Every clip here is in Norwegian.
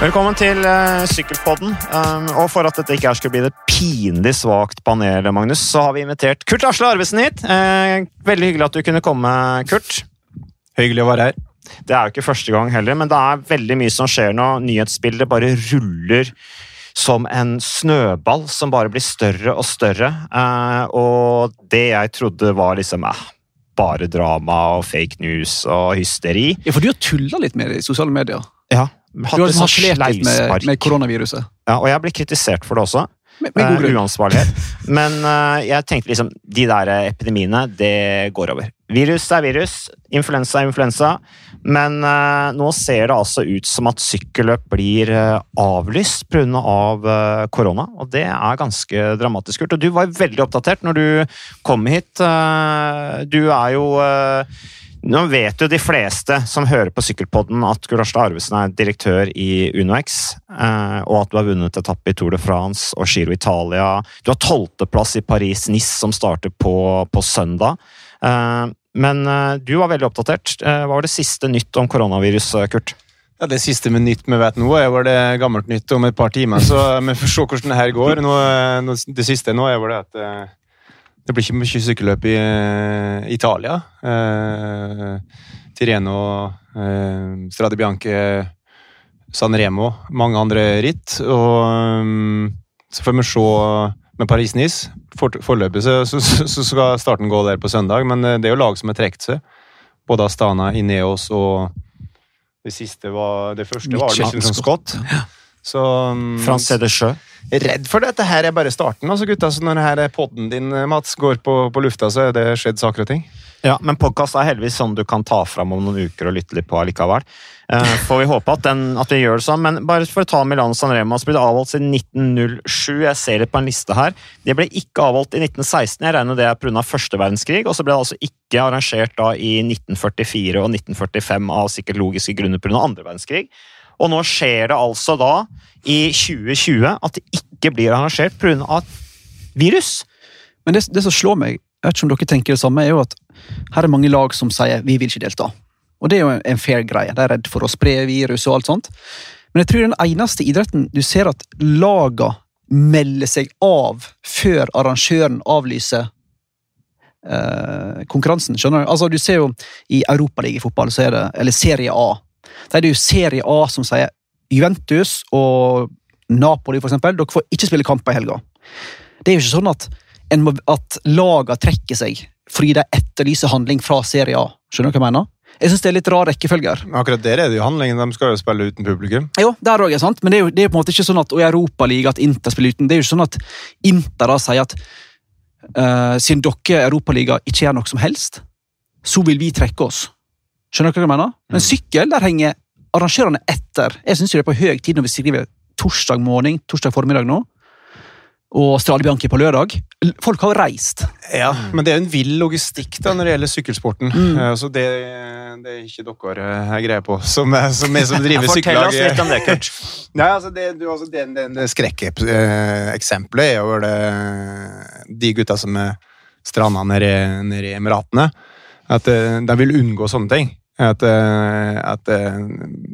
Velkommen til uh, Sykkelpodden. Um, og for at dette ikke her skulle bli det pinlig svakt panelet, Magnus, så har vi invitert Kurt Asle Arvesen hit. Uh, veldig hyggelig at du kunne komme, Kurt. Hyggelig å være her. Det er jo ikke første gang heller, men det er veldig mye som skjer nå. Nyhetsbildet bare ruller som en snøball som bare blir større og større. Uh, og det jeg trodde var liksom bare drama og fake news og hysteri. Ja, For du har tulla litt med det i sosiale medier? Ja, du har sånn litt med, med, koronaviruset. Ja, og jeg blir kritisert for det også. Med, med uh, uansvarlighet. Men uh, jeg tenkte liksom De der epidemiene, det går over. Virus er virus. Influensa er influensa. Men uh, nå ser det altså ut som at sykkelløp blir uh, avlyst pga. Av, uh, korona. Og det er ganske dramatisk. Og du var veldig oppdatert når du kom hit. du er jo nå vet jo de fleste som hører på Sykkelpodden at Gulasjta Arvesen er direktør i UnoX, eh, og at du har vunnet etappe i Tour de France og Giro Italia. Du har tolvteplass i Paris-Nice, som starter på, på søndag. Eh, men eh, du var veldig oppdatert. Hva var det siste nytt om koronavirus, Kurt? Ja, Det siste med nytt vi vet nå, er vel det gammelt nytt om et par timer. Så vi får se hvordan det her går. Nå, det siste nå er det at det blir ikke mye sykkelløp i uh, Italia. Uh, Tireno, uh, Strade Bianche, San Remo, mange andre ritt. Og um, så får vi se med Paris-Nice. Foreløpig så, så, så, skal starten gå der på søndag, men det er jo lag som har trukket seg. Både Astana, Ineos og det siste var Det første var liksom Scott. Ja. Så um, Frans Cedersjø? Redd for dette her er bare starten. altså gutta, så Når her podden din Mats, går på, på lufta, så er det skjedd saker og ting. Ja, Men podkast er heldigvis sånn du kan ta fram om noen uker og lytte litt på allikevel. Uh, får vi håpe at, den, at, vi gjør det sånn. Men bare for å ta Milano San Remo, så ble det avholdt siden 1907. Jeg ser det på en liste her. Det ble ikke avholdt i 1916. Jeg regner det er pga. første verdenskrig. Og så ble det altså ikke arrangert da i 1944 og 1945 av sikkert logiske grunner pga. andre verdenskrig. Og nå skjer det altså da, i 2020, at det ikke blir arrangert pga. virus. Men det, det, som slår meg, jeg vet ikke om dere tenker det samme, er jo at her er mange lag som sier vi vil ikke delta. Og det er jo en fair greie. De er redd for å spre virus og alt sånt. Men jeg tror den eneste idretten du ser at laga melder seg av før arrangøren avlyser eh, konkurransen. skjønner Du Altså du ser jo i Europaliga-fotball, eller Serie A, da er det jo Serie A som sier Juventus og Napoli, for eksempel, dere får ikke spille kamper i helga. Det er jo ikke sånn at, må, at lagene trekker seg fordi de etterlyser handling fra Serie A. Skjønner du hva jeg mener? Jeg synes det er litt rar rekkefølger. Akkurat der er det jo handlingen. De skal jo spille uten publikum. Jo, der også sant, men det er jo det er på en måte ikke sånn at og i Europaligaen at Inter spiller uten. Det er jo ikke sånn at Inter da sier at uh, siden dere Europaligaen ikke gjør noe som helst, så vil vi trekke oss. Skjønner dere hva jeg mener? Men mm. sykkel, der henger arrangørene etter. Jeg syns det er på høy tid når vi skriver torsdag morgen, torsdag formiddag nå, og Strade Bianchi på lørdag. Folk har reist. Ja, men det er jo en vill logistikk da når det gjelder sykkelsporten. Mm. Så det, det, er ikke dere har greie på, som, som er som driver sykkellag. Fortell oss litt om det, Kurt. Nei, altså det, altså det, det, det skrekkeksempelet er jo det, de gutta som er stranda nede, nede i Emiratene. At de vil unngå sånne ting. At, at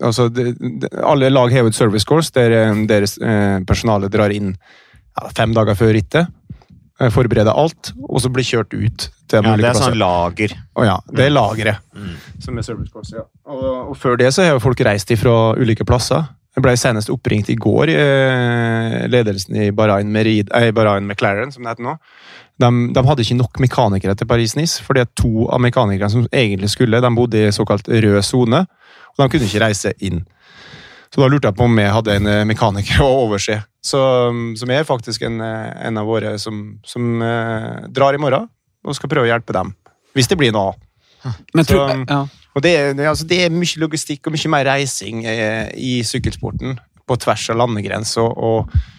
altså, de, de, alle lag har jo et service course der eh, deres personale drar inn ja, fem dager før rittet. Forbereder alt, og så blir kjørt ut. til ja, Det er sånn lager. Å, ja, det er mm. lageret. Mm. Som er service course, ja. Og, og, før det så har folk reist fra ulike plasser. Jeg ble senest oppringt i går, ledelsen i Bahrain, Merid, eh, Bahrain McLaren, som det heter nå de, de, hadde ikke nok mekanikere til Paris-Nice, fordi to av mekanikerne som egentlig skulle, de bodde i såkalt rød sone, og de kunne ikke reise inn. Så da lurte jeg på om jeg hadde en eh, mekaniker å overse. Så, som er faktisk en, eh, en av våre som, som eh, drar i morgen og skal prøve å hjelpe dem. Hvis det blir noe av. Ja. Og det, altså, det, er mye logistikk og mye mer reising eh, i sykkelsporten på tvers av landegrenser. og, og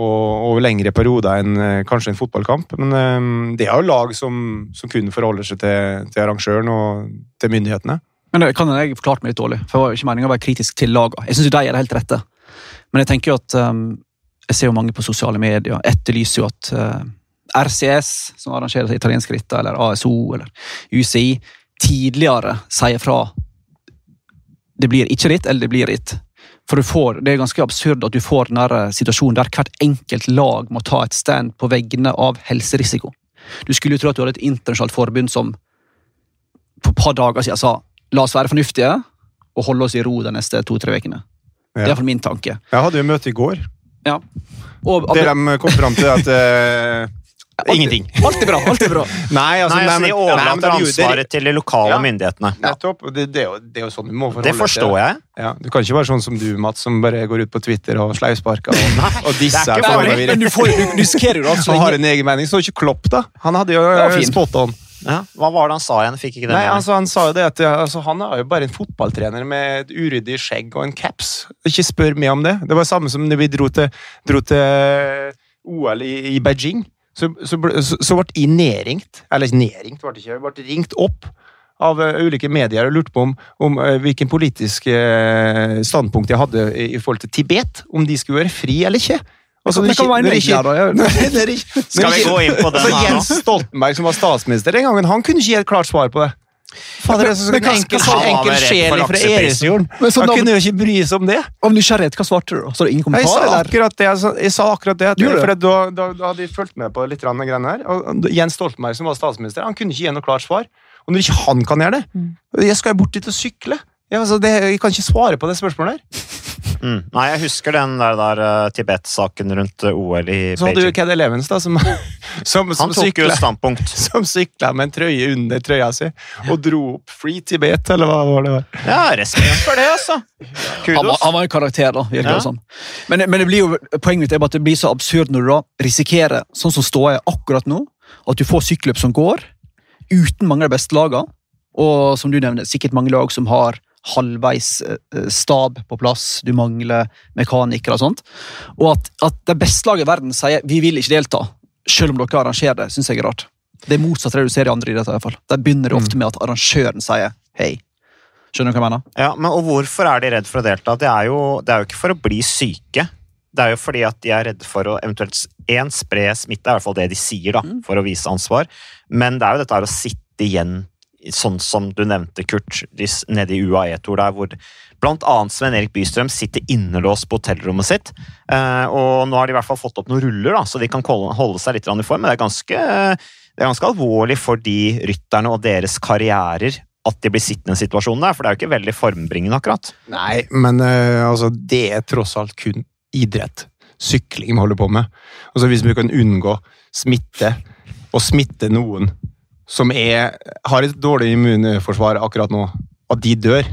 og over lengre perioder enn eh, kanskje en fotballkamp. Men um, det er jo lag som, som kun forholder seg til, til, arrangøren og til myndighetene. Men det kan jeg forklart meg litt dårlig, for jeg var ikke meningen å være kritisk til lagene. Jeg syns de er det helt rette. Men jeg tenker jo at um, jeg ser jo mange på sosiale medier etterlyser jo at uh, RCS, som arrangerer italienske ritter, eller ASO eller UCI, tidligere sier fra det blir ikke ritt, eller det blir ritt. For du får, Det er ganske absurd at du får den eh, situasjonen der hvert enkelt lag må ta et stand på vegne av helserisiko. Du skulle jo tro at du hadde et internasjonalt forbund som for et par dager siden sa la oss være fornuftige og holde oss i ro de neste to-tre ukene. Det er iallfall min tanke. Jeg hadde jo møte i går, Ja. Og, det de kom fram til at eh, Ingenting. Alt er bra. alt er bra. Nei, altså, Nei, altså, De overlater ansvaret til de lokale Ja. myndighetene. Nettopp. Det, det, er jo, det er jo sånn du må forholde Det forstår jeg. Ja, du kan ikke være sånn som du, Mats, som bare går ut på Twitter og sleivsparker og, og disser. er Men du, får, du, du risikerer jo da så Han har en egen mening. Så ikke Klopp, da. Han hadde jo uh, spot on. Ja. Hva var det han sa igjen? Fikk ikke det Nei, altså, Han sa jo det at altså, han er jo bare en fotballtrener med et uryddig skjegg og en caps. Ikke spør meg om det. Det var samme som når vi dro til, dro til OL i, i Beijing. Så, så, så, så ble jeg nedringt. Eller nedringt, ble det ikke. Ble ringt opp av eh, ulike medier og lurte på om, om eh, hvilken politisk eh, standpunkt jeg hadde i, forhold til Tibet. Om de skulle være fri eller ikke. Altså, det kan være en ikke- da? Skal vi gå inn på den her nå? Jens Stoltenberg, som var statsminister den gangen, han kunne ikke gi et klart svar på det. Fader, det er så enkel, enkel sjel fra. Eresfjorden. Han kunne jo ikke bry seg om det. Av nysgjerrighet, hva svarte du? Så det ingen Jeg sa akkurat det. Jeg sa, jeg sa akkurat det, Du for da, da, da hadde jeg fulgt med på litt grann greiene her. Og Jens Stoltenberg, som var statsminister, han kunne ikke gi noe klart svar. Og når ikke han kan gjøre det Jeg skal jo bort dit og sykle. Ja, altså, det, jeg kan ikke svare på det spørsmålet der. Mm. Nei, jeg husker den der, der uh, Tibet-saken rundt eh, OL i Beijing. Så hadde du Beijing. Ked Elevens, da, som, som, som som sykla med en trøye under trøya si og dro opp Free Tibet, eller hva var det var. Ja, respekt for det, altså. Han var, Kudos. han var en karakter, da. virker Ja. det som. Men, men det blir jo, poenget mitt er bare at det blir så absurd når du da risikerer, sånn som ståa er akkurat nå, at du får sykkelløp som går, uten mange av de beste lagene. Og som du nevner, sikkert mange lag som har halvveis eh, stab på plass, du mangler mekanikere og sånt. Og at, at det beste laget i verden sier vi vil ikke delta, selv om dere arrangerer det, syns jeg er rart. Det er motsatt av det du ser i andre idretter. i hvert fall. Der begynner det ofte med at arrangøren sier hei. Skjønner du hva jeg mener? Ja, men og Hvorfor er de redd for å delta? Det er, jo, det er jo ikke for å bli syke. Det er jo fordi at de er redde for å eventuelt én spre smitte, er i hvert fall det de sier, da, for å vise ansvar. Men det er jo dette her å sitte igjen, sånn som du nevnte, Kurt, nede i UAE-tour der, hvor blant annet Sven Erik Bystrøm sitter innelåst på hotellrommet sitt. Eh, og nå har de i hvert fall fått opp noen ruller, da, så de kan holde seg litt i form. Men det er ganske, det er ganske alvorlig for de rytterne og deres karrierer at de blir sittende i situasjonen situasjon der, for det er jo ikke veldig formbringende, akkurat. Nei, men eh, altså, det er tross alt kun idrett. Sykling vi holder på med. Altså, hvis vi kan unngå smitte, og smitte noen som er, har et dårlig immunforsvar akkurat nå, at de dør,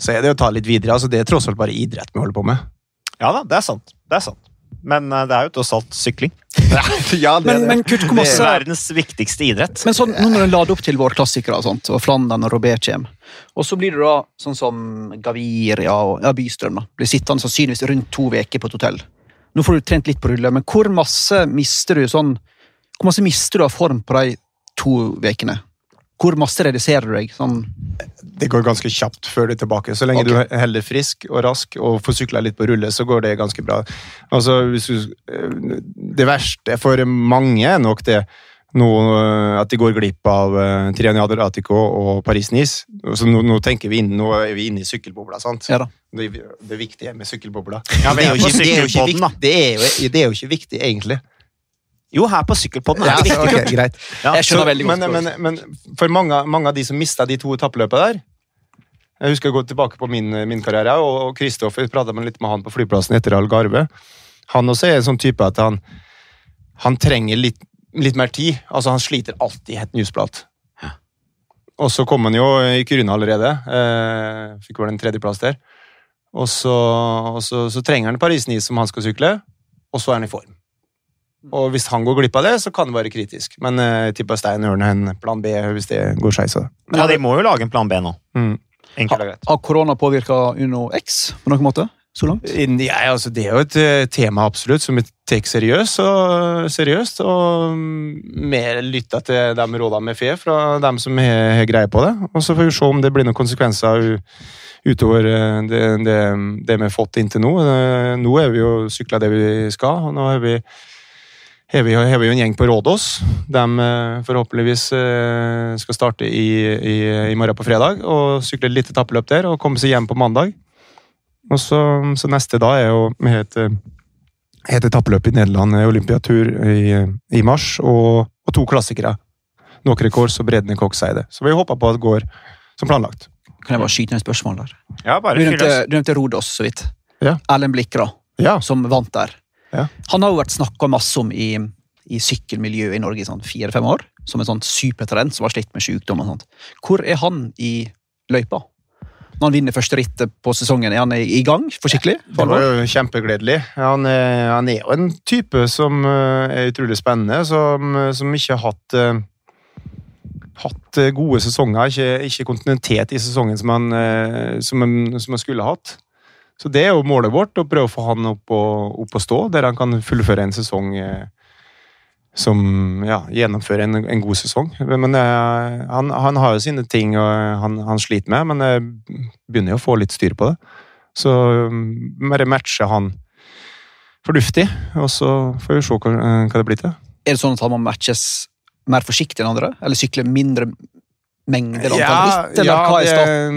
så er det å ta litt videre. Altså, det er tross alt bare idrett vi holder på med. Ja da, det er sant. Det er sant. Men eh, det er jo tross alt sykling. ja, det Men, men Kurt, hvor Det er verdens viktigste idrett. Men sånn, nå når en lader opp til våre klassikere, og sånt, og Flandern og Robert kommer, og så blir det da sånn som Gaviria og ja, Bystrøm da, blir sittende sannsynligvis rundt to uker på et hotell. Nå får du trent litt på rulle, men hvor masse mister du sånn Hvor masse mister du av form på de to ukene? Hvor masse reduserer du deg? Sånn, Det går ganske kjapt før du er tilbake. Så lenge okay. du holder frisk og rask og får sykla litt på rulle, så går det ganske bra. Altså, hvis du, det verste for mange er nok det nå, eh, at de går glipp av uh, Triania Adriatico og Paris-Nice. Så nå, nå, tenker vi inn, nå er vi inne i sykkelbobla. sant? ja da. Det, det viktige med sykkelbobla. Ja, det, er er jo ikke, er viktig, er jo, det er jo ikke viktig, egentlig. Jo, her på Sykkelpodden er Ja, det viktig. ok, greit. Ja, Jeg skjønner Så- veldig godt. Men, men, men for mange, mange av de som mista de to etappeløpene der Jeg husker å gå tilbake på min, min karriere, og og Kristoffer prata litt med han på flyplassen etter Algarve. Han også er en sånn type at han, han trenger litt, litt mer tid. Altså, han sliter alltid i et newsblad. Og så kom han jo i Kyrne allerede. Eh, fikk vel en tredjeplass der. Og så, og så, så trenger han Paris-Nice som han skal sykle, og så er han i form. Og hvis han går glipp av det, så kan det være kritisk. Men eh, jeg tipper Stein Ørne har en plan B hvis det går skeis. så. Ja, de må jo lage en plan B nå. Mm. Enkelt og greit. Har korona påvirka Uno X på noen måte? Så langt? Ja, altså, det er jo et eh, tema absolutt som vi tar seriøst, og, seriøst, og mm, mer lytta til de rådene vi får fra dem som har har greie på det. Og så får vi se om det blir noen konsekvenser utover eh, det, det, det vi har fått inntil nå. Nå er vi jo sykla det vi skal, og nå har vi har vi, har vi jo en gjeng på Rådås. De eh, forhåpentligvis eh, skal starte i, i, i morgen på fredag og sykle et lite tappeløp der og komme seg hjem på mandag. Og så, så neste da er jo et, et etappeløp i Nederland, Olympiatur i, i mars, og, og, to klassikere. Nokre Kors og Bredne Kokseide. Så vi håper på at det går som planlagt. Kan jeg bare skyte ned et spørsmål der? Ja, bare du nevnte Rodos så vidt. Ja. Erlend Blikra, ja. som vant der. Ja. Han har jo vært snakka masse om i, i sykkelmiljøet i Norge i sånn fire-fem år. Som en sånn supertalent som har slitt med sykdom og sånt. Hvor er han i løypa? Når han vinner første rittet på sesongen, er han i gang for skikkelig? Det var jo kjempegledelig. Han er, han er jo en type som eh, er utrolig spennende, som, som ikke har hatt uh, hatt gode sesonger, ikke, ikke, kontinuitet i sesongen som han, som, han, som han, skulle hatt. Så det er jo målet vårt, å prøve å få han opp og, opp og stå, der han kan fullføre en sesong uh, som ja, gjennomfører en, en, god sesong. Men uh, han, han, har jo sine ting og han, han sliter med, men jeg begynner jo å få litt styr på det. Så um, bare matche han fornuftig, og så får vi se hva, hva det blir til. Er det sånn at han må matches mer forsiktig enn andre, eller sykle mindre mengder ja, ritt, ja det,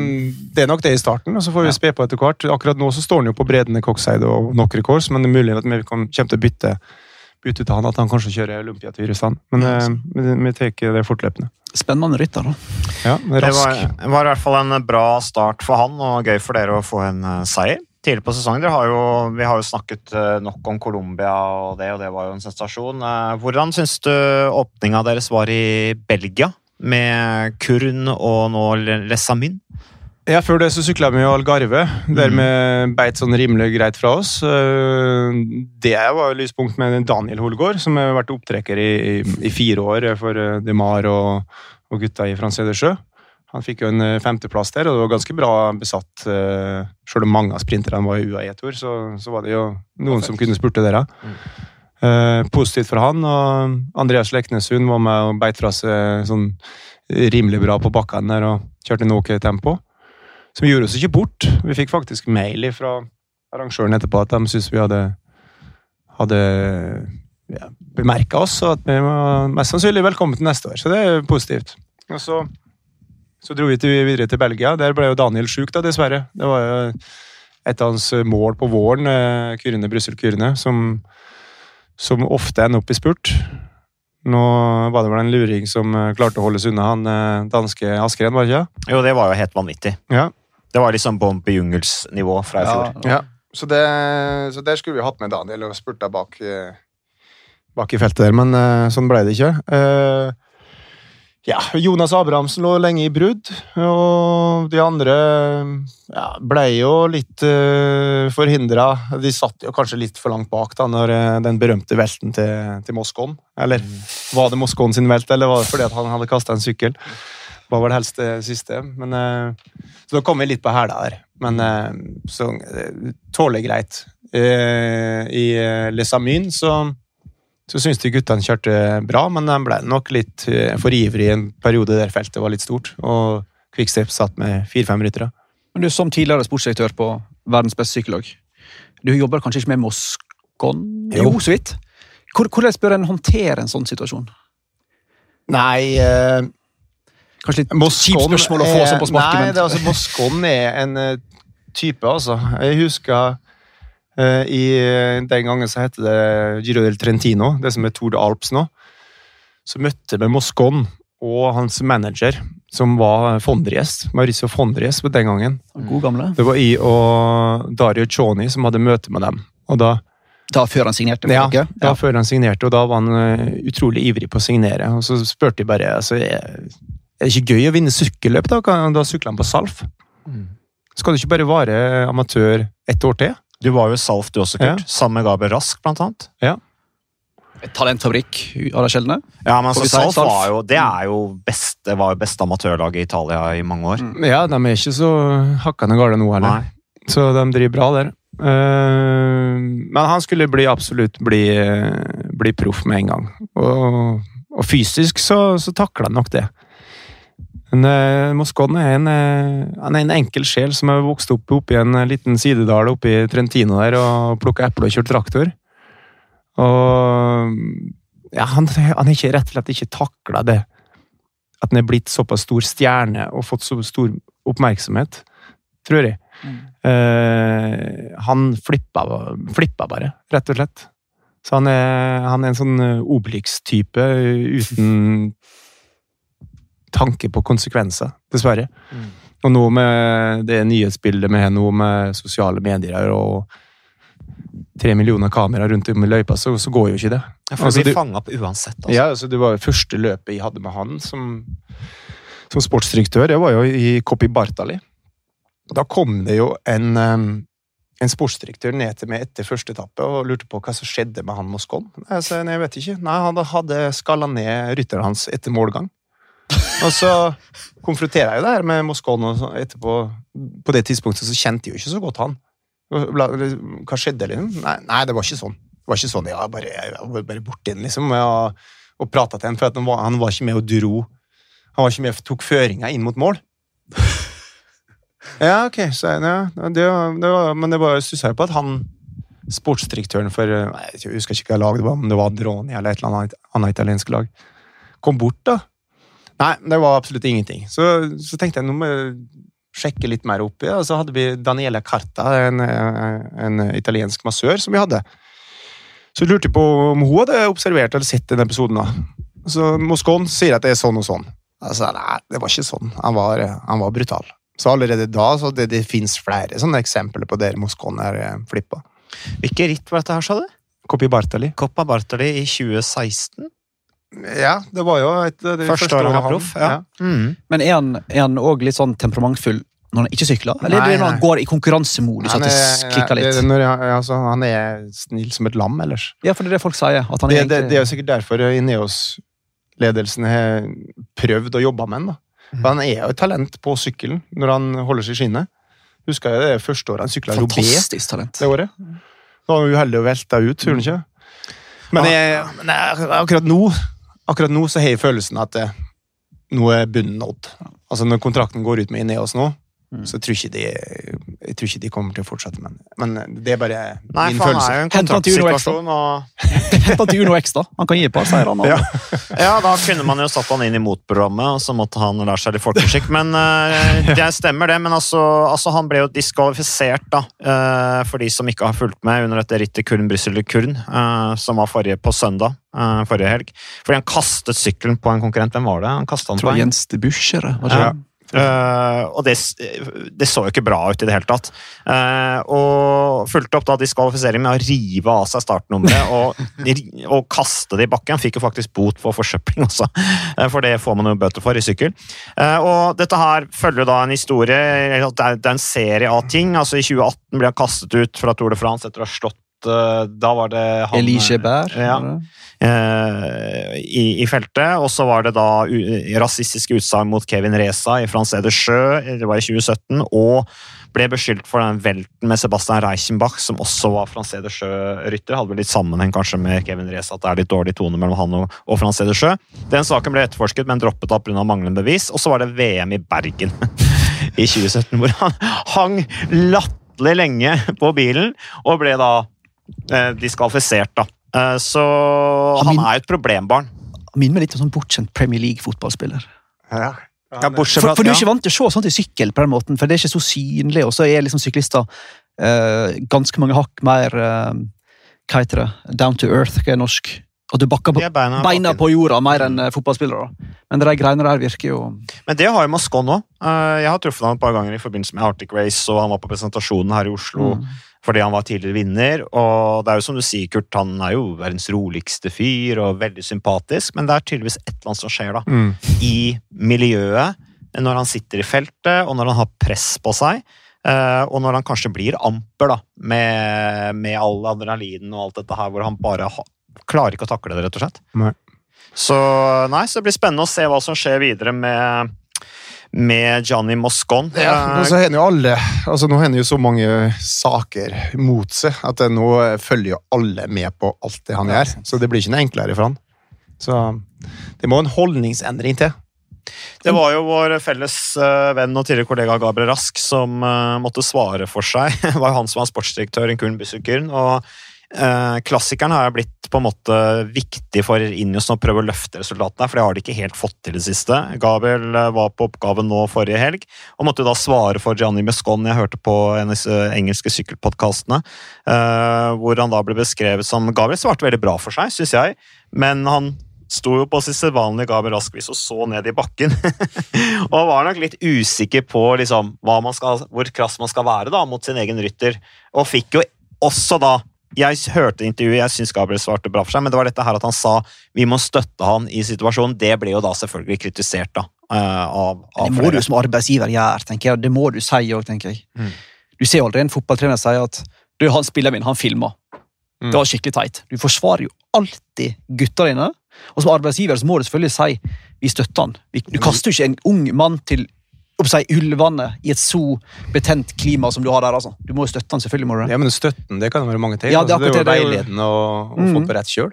det, er nok det i starten, og så får vi ja. spe på etter hvert. Akkurat nå så står han jo på bredden Coxeide og nok rekord, men det er mulig at vi kommer til å bytte bytte ut han at han kanskje kjører Olympiatur i stand. Men ja, vi, vi tar det fortløpende. Spennende rytter, da. Ja, rask. Det var, var, i hvert fall en bra start for han, og gøy for dere å få en uh, seier tidlig på sesongen. Har jo, vi har jo snakket uh, nok om Colombia og det, og det var jo en sensasjon. Hvordan syns du åpninga deres var i Belgia, med Kurn og nå Lesamin? Ja, Før det så sykla vi jo Algarve, der vi mm. beit sånn rimelig greit fra oss. Eh, det var lyspunkt med Daniel Holgaard, som har vært opptrekker i, i, fire år for eh, Demar og, og gutta i Frans Edersjø. Han fikk jo en eh, femteplass der, og det var ganske bra besatt. Selv om mange av sprinterne var i UAE-tour, så, så, var det jo noen som kunne spurte dere. Mm. Positivt for han. og Andreas Leknesund var med og beit fra seg sånn rimelig bra på bakkene der og kjørte en ok tempo vi gjorde oss ikke bort. Vi fikk faktisk mail fra arrangøren etterpå at de syntes vi hadde, hadde ja, bemerka oss, og at vi var mest sannsynlig velkommen til neste år. Så det er positivt. Og så, så dro vi til, videre til Belgia. Der ble jo Daniel sjuk, da, dessverre. Det var jo et av hans mål på våren, eh, Kyrne Brussel-Kyrne, som, som ofte ender opp i spurt. Nå var det vel en luring som eh, klarte å holdes unna han eh, danske Askeren, var det ikke? Jo, det var jo helt vanvittig. Ja. Det var liksom Bomb Jungels-nivå fra i fjor. Ja, ja. Så, det, så, der skulle vi hatt med Daniel og spurta bak, eh, bak i feltet der, men sånn ble det ikke. Uh, ja, Jonas Abrahamsen lå lenge i brudd, og de andre ja, ble jo litt uh, forhindra. De satt jo kanskje litt for langt bak da, når den berømte velten til, til Moskon. Eller var det Moskon sin velt, eller var det fordi han hadde kasta en sykkel? Hva var det helst det siste. Men, uh, så da kom vi litt på hæla der. Men uh, så uh, tåler greit. I Les Amines så, så syns de guttene kjørte bra, men de ble nok litt for ivrige i en periode der feltet var litt stort. Og Quickstep satt med fire-fem ryttere. Men du Som tidligere sportsdirektør på verdens beste sykkellag, du jobber kanskje ikke med Moskon? Jo, jo så vidt. Hvordan bør en håndtere en sånn situasjon? Nei, eh, Kanskje litt kjipt spørsmål å få sånn på sparket. Nei, det, altså, Moscon er en uh, type, altså. Jeg husker i, Den gangen så het det Giro del Trentino, det som er Tour de Alps nå. Så møtte vi Moscon og hans manager, som var Fondries. Mauricio Fondries på den gangen. God gamle. Det var I og Dario Choni som hadde møte med dem. Og da da før han signerte? Ja, da ja. før han signerte, og da var han uh, utrolig ivrig på å signere. Og så spurte de bare altså, er det ikke gøy å vinne sykkelløp? Da Da sykler han på Salf. Mm. Skal du ikke bare være amatør ett år til? Du var jo Salf, du også, Kurt. Ja. Sammen med Gabriel Rask, blant annet. Ja. Talentfabrikk av de sjeldne. Ja, men altså, Salf, Salf var jo, det er jo beste, var jo beste amatørlag i Italia i mange år. Mm. Ja, de er ikke så hakkende gale nå heller. Så de driver bra der. Uh, men han skulle bli, absolutt bli, bli proff med en gang. Og, og fysisk så, så takla han nok det. Men uh, Moscon er en, uh, en enkel sjel som har vokst opp oppi en uh, liten sidedal oppe i Trentino der og plukka eple og kjørt traktor. Og ja, han, han har ikke rett og slett ikke takla det. At han er blitt såpass stor stjerne og fått så stor oppmerksomhet, tror jeg. Mm. Uh, han flippa, flippa, bare, rett og slett. Så han er, han er en sånn Obelix-type uten tanke på konsekvenser, dessverre. Mm. Og nå med det nyhetsbildet vi har nå med sosiale medier og tre millioner kameraer rundt om i løypa, så, så, går jo ikke det. Ja, for altså, blir fanga opp uansett. Altså. Ja, altså, Det var jo første løpet jeg hadde med han som, som sportsdirektør. Det var jo i Kopi Bartali. Da kom det jo en, en sportsdirektør ned til meg etter første etappe og lurte på hva som skjedde med han Moscon. Jeg sa jeg vet ikke. Nei, Han hadde skalla ned rytteren hans etter målgang. Og så konfronterer jeg jo det her med Moscon etterpå. På det tidspunktet så kjente jeg jo ikke så godt han. Hva skjedde, liksom? Nei, nei, det var ikke sånn. Det var ikke sånn, Jeg, bare, jeg var bare borti den, liksom, og, og prata til han, for han var, han var, ikke med og dro. Han var ikke med og tok føringa inn mot mål. Ja, ok, så, ja, det, det var, men det bare stussa jeg på at han sportsdirektøren for Jeg husker ikke hva lag det var, om det var Droni eller et eller annet, annet italiensk lag, kom bort, da. Nei, det var absolutt ingenting. Så, så tenkte jeg nå må jeg sjekke litt mer opp i. Og så hadde vi Daniela Carta, en, en, italiensk massør, som vi hadde. Så jeg lurte på om hun hadde observert eller sett den episoden. da. Så Moscon sier at det er sånn og sånn. Altså, nei, det var ikke sånn. Han var, han var brutal. Så allerede da så det, det fins flere sånne eksempler på der Moscon er eh, flippa. Hvilket ritt var dette her, sa du? Coppi Bartali. Coppa Bartali i 2016? Ja, det var jo et, det første, første året han var proff. Ja. Ja. Mm. Men er han òg litt sånn temperamentfull når han ikke sykler? Eller nei, er det når han går i konkurransemodus at det klikker litt? Det, når, altså, han er snill som et lam ellers. Ja, for det er det folk sier. det, er egentlig... det, er sikkert derfor Ineos-ledelsen har prøvd å jobbe med ham. Mm. Han er jo et talent på sykkelen når han holder seg i skinnet. Husker jeg det første året han sykla talent. det året. Da var han uheldig og velta ut, tror han ikke? Men, jeg, men jeg, akkurat nå akkurat nå så har jeg følelsen at nå er bunnen nådd. Altså Når kontrakten går ut med Ineos nå, Mm. Så jeg tror, de, jeg tror, ikke de, kommer til å fortsette, med det. men det er bare Nei, min følelse. Nei, for han er jo en kontraktsituasjon, og han til Uno X, da. Han kan gi et par seire, ja. ja, da kunne man jo satt han inn i motprogrammet, og så måtte han lære seg litt folkeskikk. Men uh, det stemmer, det. Men altså, altså, han ble jo diskvalifisert, da, uh, for de som ikke har fulgt med under dette rittet Kurn-Brussel-Kurn, uh, eh, som var forrige på søndag. forrige helg. Fordi han kastet sykkelen på en konkurrent. Hvem var det? Han kastet han på en. Jens de Buschere. Ja. Uh, og det, det, så jo ikke bra ut i det hele tatt. Uh, og fulgte opp da diskvalifiseringen med å rive av seg startnummeret og, og, kaste det i bakken. Fikk jo faktisk bot for forsøpling også, uh, for det får man jo bøter for i sykkel. og dette her følger da en historie, det er, en serie av ting. altså I 2018 ble han kastet ut fra Tour de France etter å ha slått da var det han Elige Bær? Ja, eh, i, i, feltet. Og så var det da rasistiske utsagn mot Kevin Reza i France Eder Sjø, det var i 2017. og ble beskyldt for den velten med Sebastian Reichenbach, som også var France Eder Sjø-rytter. Hadde vel litt sammenheng kanskje med Kevin Reza, at det er litt dårlig tone mellom han og, og France Eder Sjø. Den saken ble etterforsket, men droppet av pga. manglende bevis. Og så var det VM i Bergen i 2017, hvor han hang latterlig lenge på bilen og ble da eh, diskvalifisert, da. Eh, så han, han er jo et problembarn. Han minner meg litt om sånn bortskjemt Premier League-fotballspiller. Ja. Ja, for, for, du er ikke vant til å se sånt i sykkel, på den måten, for det er ikke så synlig. Og så er liksom syklister uh, ganske mange hakk mer uh, Hva heter det? Down to earth, hva er norsk? At du bakker på, beina, beina på jorda mer enn uh, fotballspillere. Men de greiene der virker jo Men det har jo Mascon òg. Jeg har truffet ham et par ganger i forbindelse med Arctic Race, og han var på presentasjonen her i Oslo. Mm fordi han var tidligere vinner. Og det er jo som du sier, Kurt, han er jo verdens roligste fyr og veldig sympatisk, men det er tydeligvis et eller annet som skjer da, mm. i miljøet når han sitter i feltet, og når han har press på seg. Uh, og når han kanskje blir amper da, med, med all adrenalinen og alt dette her, hvor han bare ha, klarer ikke å takle det, rett og slett. Nei. Så nei, så det blir spennende å se hva som skjer videre med med Johnny Moscon. Ja, og så har jo alle, altså Nå hender jo så mange saker mot seg at nå følger jo alle med på alt det han gjør. Så det blir ikke noe enklere for han. Så det må en holdningsendring til. Det var jo vår felles uh, venn og tidligere kollega Gabriel Rask som uh, måtte svare for seg. Det var jo han som var sportsdirektør i Kuln Bussukurn. Og Eh, klassikeren har blitt på en måte viktig for Injos å prøve å løfte resultatene, for det har de ikke helt fått til det siste. Gabriel eh, var på oppgaven nå forrige helg, og måtte da svare for Gianni Mescon. Jeg hørte på en av disse engelske sykkelpodkastene, eh, hvor han da ble beskrevet som Gabriel svarte veldig bra for seg, syns jeg, men han sto jo på sitt sedvanlige Gabriel Raskvis og så ned i bakken. og var nok litt usikker på liksom, skal, hvor krass man skal være da, mot sin egen rytter, og fikk jo også da jeg hørte intervjuet, jeg syns Gabriel svarte bra for seg, men det var dette her at han sa vi må støtte han i situasjonen. Det ble jo da selvfølgelig kritisert, da. Uh, av, av det må flere. du som arbeidsgiver gjøre, tenker jeg. Det må du si òg, tenker jeg. Mm. Du ser aldri en fotballtrener si at du, han spilleren min, han filma. Mm. Det var skikkelig teit. Du forsvarer jo alltid gutta dine. Og som arbeidsgiver så må du selvfølgelig si vi støtter han. Du kaster jo ikke en ung mann til si, ulvene i et så betent klima som du har der. altså. Du må jo støtte han, selvfølgelig må du det. Ja, Men støtten det kan være mange ting. Ja, det, altså, det er jo veiledende og, og mm. få på rett kjøl.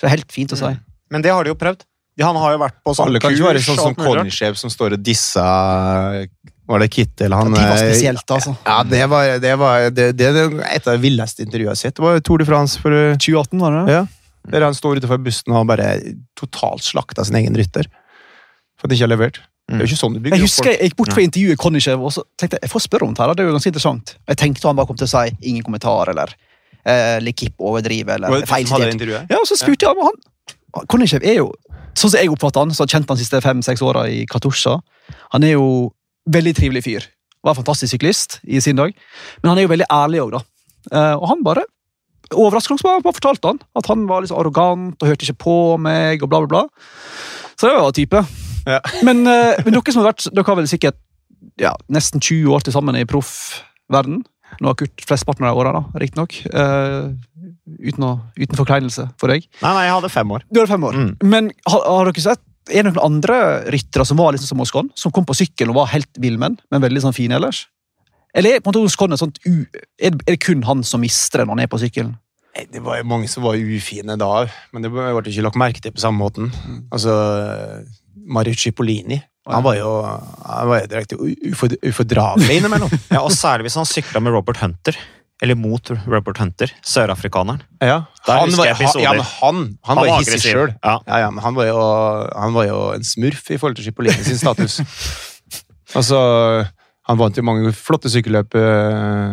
Det er helt fint å si. Mm. Men det har de jo prøvd. Han har jo vært på sånn kurs. Alle kan ikke være sånn som Conny-sjef som står og disser Var det Kittel? Han, det var eh, spesielt, altså. Ja, det var, det var det, det, det, et av de villeste intervjuene jeg har sett. Det var Tour de France for 2018, var det? Ja. Der han står utenfor bussen og bare totalt slakta sin egen rytter. For at de ikke har levert. Det er jo ikke sånn du bygger jeg husker jeg gikk bort fra intervjuet Connichev og så tenkte jeg jeg får spørre om det her, det er jo ganske interessant. Jeg tenkte han bare kom til å si ingen kommentar eller eh, Likip overdriver eller feilsitert. Ja, og så spurte jeg han. Connichev er jo, sånn som jeg oppfatter han, så har kjent han de siste fem-seks åra i Katusha. Han er jo veldig trivelig fyr. Var fantastisk syklist i sin dag, men han er jo veldig ærlig òg, da. Eh, og han bare overraskende bare fortalte han at han var litt arrogant og hørte ikke på meg og bla, bla, bla. Så det var type. Ja. Men, uh, men, dere som har vært Dere har vel sikkert ja, nesten 20 år til sammen i proffverden. Nå har Kurt flesteparten av de åra, riktignok. Uh, uten, uten forkleinelse for deg. Nei, nei, jeg hadde fem år. Du hadde fem år. Mm. Men har, har, dere sett er det noen andre ryttere som var liksom som Oskon? som kom på sykkel og var helt villmenn, men veldig sånn fine ellers? Eller er, på en måte Oskon et sånt, er det kun han som mister det når han er på sykkelen? Det var jo mange som var ufine da, men det ble ikke lagt merke til på samme måten. Mm. Altså, Mario Cipollini. Han var jo han var direkte ufordragelig innimellom. ja, og særlig hvis han sykla med Robert Hunter. Eller mot Robert Hunter, sørafrikaneren. Ja, han var, han, ja, han, han, han, var hissig sjøl. Ja. Ja, ja, men han var, jo, han var jo en smurf i forhold til Cipollini sin status. altså, han vant jo mange flotte sykkelløp, uh,